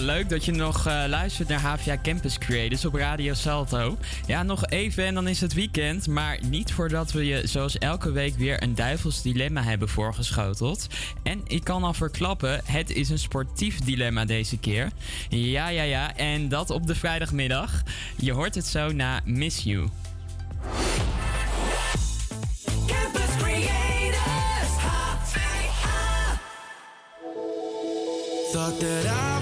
Leuk dat je nog eh, luistert naar HVA Campus Creators op Radio Salto. Ja, nog even en dan is het weekend. Maar niet voordat we je zoals elke week weer een duivels dilemma hebben voorgeschoteld. En ik kan al verklappen, het is een sportief dilemma deze keer. Ja, ja, ja. En dat op de vrijdagmiddag. Je hoort het zo na Miss You. Campus Creators, HVA. Thought that I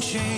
won't change,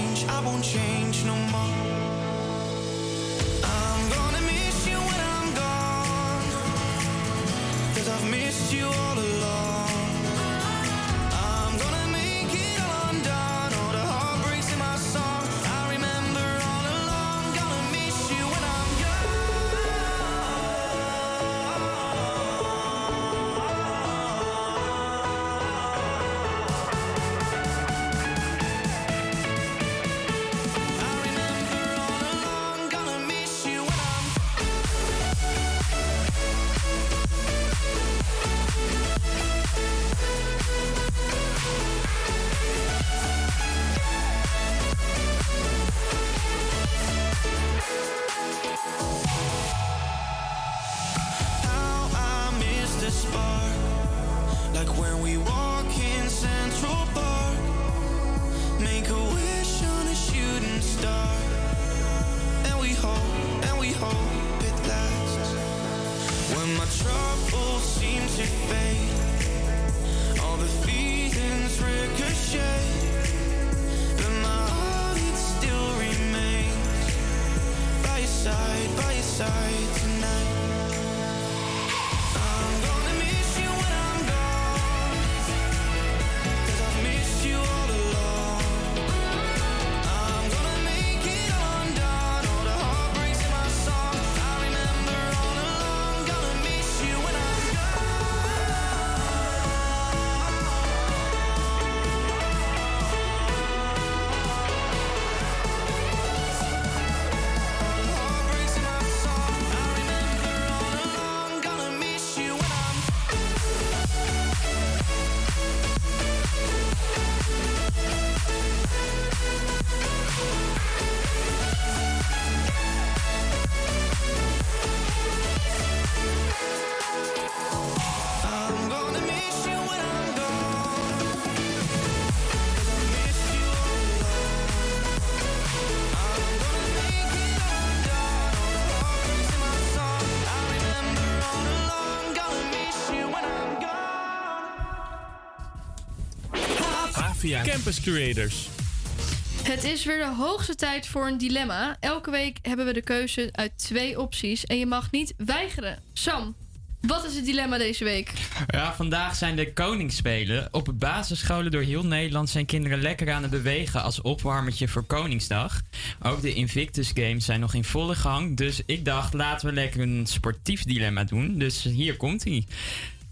Campus Creators. Het is weer de hoogste tijd voor een dilemma. Elke week hebben we de keuze uit twee opties en je mag niet weigeren. Sam, wat is het dilemma deze week? Ja, vandaag zijn de Koningsspelen. Op basisscholen door heel Nederland zijn kinderen lekker aan het bewegen als opwarmertje voor Koningsdag. Ook de Invictus Games zijn nog in volle gang. Dus ik dacht, laten we lekker een sportief dilemma doen. Dus hier komt hij.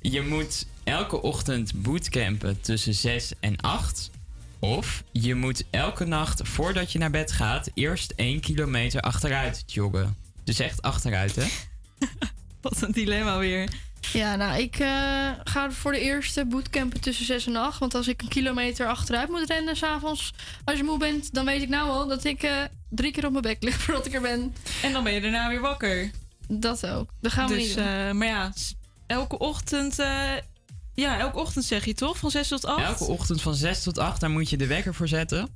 Je moet elke ochtend bootcampen tussen 6 en 8. Of je moet elke nacht voordat je naar bed gaat eerst 1 kilometer achteruit joggen. Dus echt achteruit, hè? Wat een dilemma weer. Ja, nou, ik eh, ga voor de eerste bootcampen tussen 6 en 8. Want als ik een kilometer achteruit moet rennen s'avonds, als je moe bent, dan weet ik nou al dat ik eh, drie keer op mijn bek lig voordat ik er ben. En dan ben je daarna weer wakker. Dat ook. Dat gaan we dus, niet doen. eh, maar ja, elke ochtend... eh, ja, elke ochtend zeg je toch? Van 6 tot 8? Elke ochtend van 6 tot 8, daar moet je de wekker voor zetten.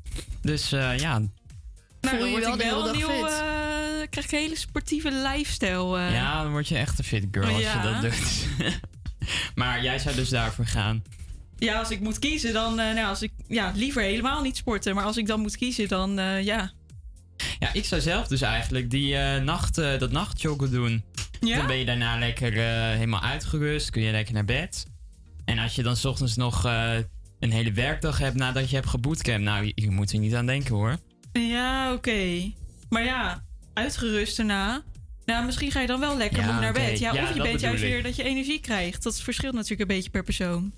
Dus eh, ja, Nou, Voel dan je word wel wel nieuw... fit. eh, krijg ik een hele sportieve lifestyle. eh. ja, dan word je echt een fit girl als Ja. je dat doet. maar jij zou dus daarvoor gaan. Ja, als ik moet kiezen, dan... eh, nou, als ik, ja, liever helemaal niet sporten. Maar als ik dan moet kiezen, dan eh, ja... Ja, ik zou zelf dus eigenlijk die eh, nacht, eh, dat nachtjoggen doen. Ja? Dan ben je daarna lekker eh, helemaal uitgerust, kun je lekker naar bed. En als je dan 's ochtends nog een hele werkdag hebt nadat je hebt gebootcampt, nou, je, je moet er niet aan denken hoor. Ja, oké. Maar ja, uitgerust daarna. Nou, misschien ga je dan wel lekker Ja, naar bed. Ja, Ja, of je bent juist ik. weer dat je energie krijgt. Dat verschilt natuurlijk een beetje per persoon.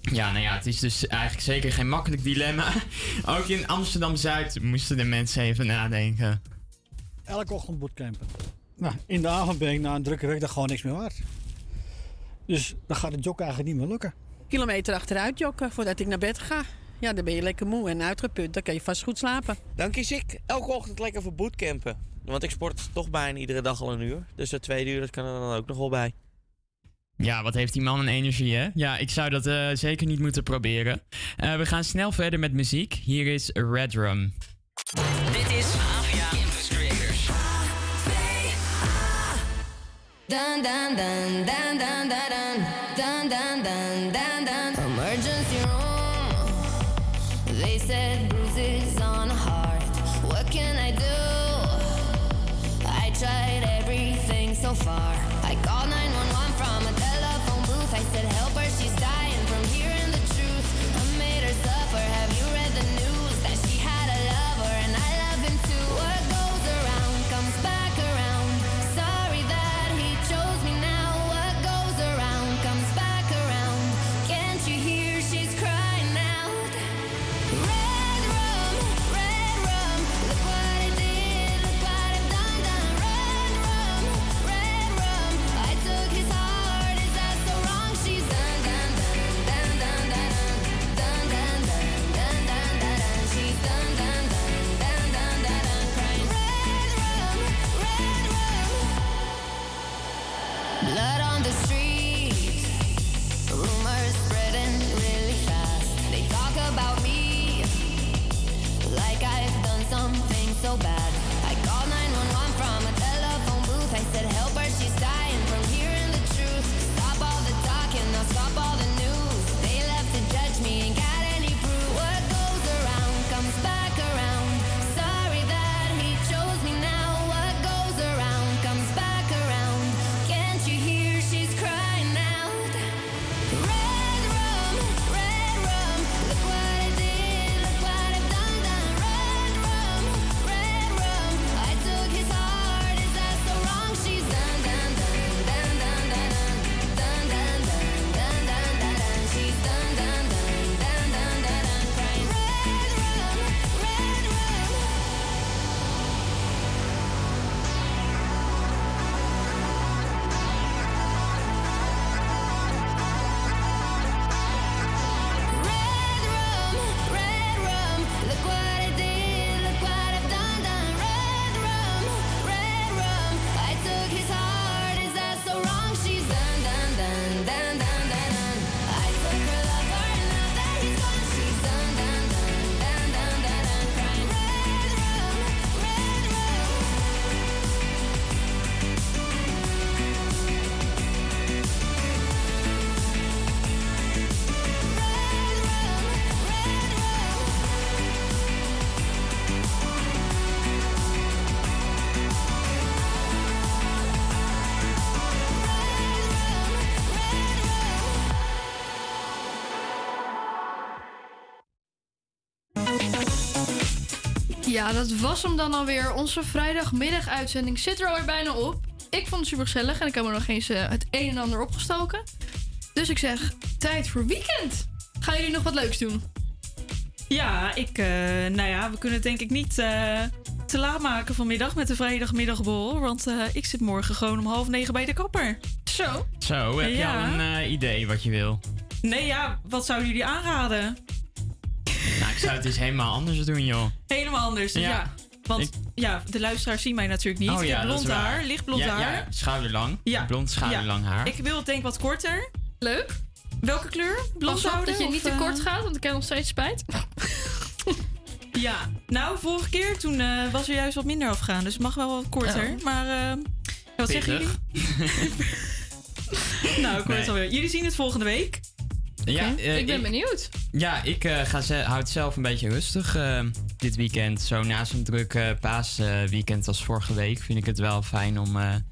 Ja, nou ja, het is dus eigenlijk zeker geen makkelijk dilemma. Ook in Amsterdam-Zuid moesten de mensen even nadenken. Elke ochtend bootcampen. nou, in de avond ben ik na een drukke werkdag gewoon niks meer waard. Dus dan gaat het joggen eigenlijk niet meer lukken. Kilometer achteruit joggen voordat ik naar bed ga. Ja, dan ben je lekker moe en uitgeput. Dan kan je vast goed slapen. Dan kies ik elke ochtend lekker voor bootcampen. Want ik sport toch bijna iedere dag al een uur. Dus dat tweede uur dat kan er dan ook nog wel bij. Ja, wat heeft die man een energie, hè? Ja, ik zou dat eh, zeker niet moeten proberen. Eh, we gaan snel verder met muziek. Hier is Red Rum. Dit is Avia Campus Creators. Dun dun dun dun dun dun dun dun dun dun dun Emergency room. They said bruises on heart. What can I do? I tried everything so far. Ja, dat was hem dan alweer. Onze vrijdagmiddaguitzending zit er alweer bijna op. Ik vond het super gezellig en ik heb er nog eens eh, het een en ander opgestoken. Dus ik zeg, tijd voor weekend. Gaan jullie nog wat leuks doen? Ja, ik, eh, nou ja, we kunnen het denk ik niet eh, te laat maken vanmiddag met de vrijdagmiddagborrel. Want eh, ik zit morgen gewoon om half negen bij de kapper. Zo. Zo, heb je Ja. al een idee wat je wil? Nee, ja, wat zouden jullie aanraden? Ik zou het eens helemaal anders doen, joh. Helemaal anders, dus Ja. ja. Want ja, de luisteraars zien mij natuurlijk niet. Oh ik ja, heb dat is blond waar. haar, lichtblond Ja, haar. ja, schouderlang. Ja. Blond schouderlang Ja. haar. Ik wil het denk ik wat korter. Leuk. Welke kleur? Blond Pas op houden? dat je niet te eh, kort gaat, want ik heb nog steeds spijt. Ja, nou, vorige keer toen eh, was er juist wat minder afgegaan. Dus het mag wel wat korter. Oh. Maar eh, wat zeggen jullie? nou, ik hoor het Nee. alweer. Jullie zien het volgende week. Ja, eh, ik ben benieuwd. Ja, ik eh, ga ze, houd zelf een beetje rustig eh, dit weekend. Zo na zo'n druk paasweekend als vorige week vind ik het wel fijn om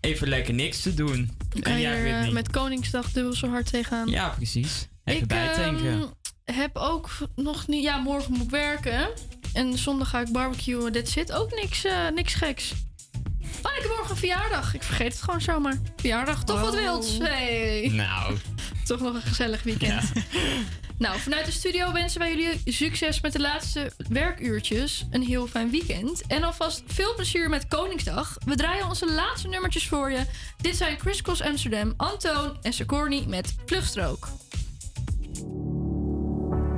even lekker niks te doen. Kan En jij, met Koningsdag dubbel zo hard tegenaan. Ja, precies. Even ik bijtanken. ehm, heb ook nog niet... Ja, morgen moet ik werken. En zondag ga ik barbecuen. Dit zit ook niks, niks geks. Oh, ik heb morgen verjaardag. Ik vergeet het gewoon zomaar. Verjaardag, toch wat wilds. Hey. Nou. Toch nog een gezellig weekend. Nou, vanuit de studio wensen wij jullie succes met de laatste werkuurtjes. Een heel fijn weekend. En alvast veel plezier met Koningsdag. We draaien onze laatste nummertjes voor je. Dit zijn Chris Cross Amsterdam, Antoon en Secorny met Vluchtstrook.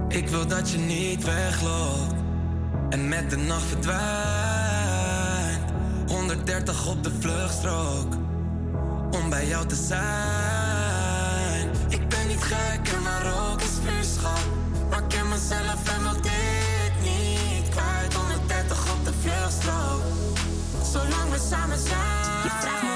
Ik wil dat je niet wegloopt en met de nacht verdwijnt. 130 op de vluchtstrook om bij jou te zijn. Ik ben niet gek en maar ook is vuurschap. Maar ik ken mezelf en wil dit niet kwijt. 130 op de vluchtstrook, zolang we samen zijn.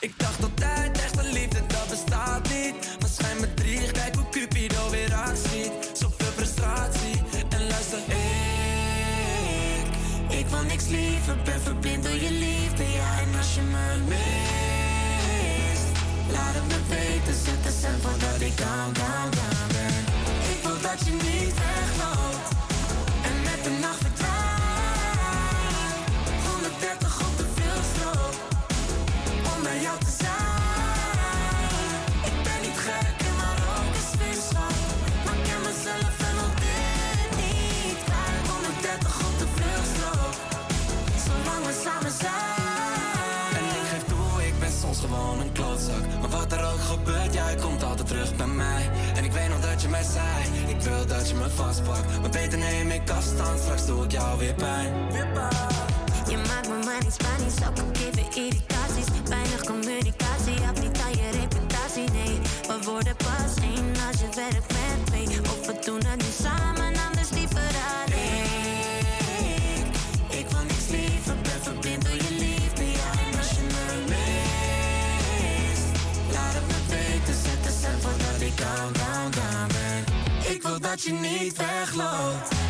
Ik dacht altijd, echte liefde, dat bestaat niet. Maar schijn me drie, kijk hoe Cupido weer actie. Zoveel frustratie. En luister, ik, ik wil niks liever. Ben verblind door je liefde, ja. En als je me mist, laat het me weten. Zet de cent voordat ik down, down, down ben. Ik wil dat je niet wegloopt. En met de nacht Ik wil dat je me vastpakt. Maar beter neem ik afstand, straks doe ik jou weer pijn. Je maakt me niet Spanisch, ook al geven irritaties. Weinig communicatie, af niet aan je reputatie. Nee, we worden pas één als je werkt met dat je niet wegloopt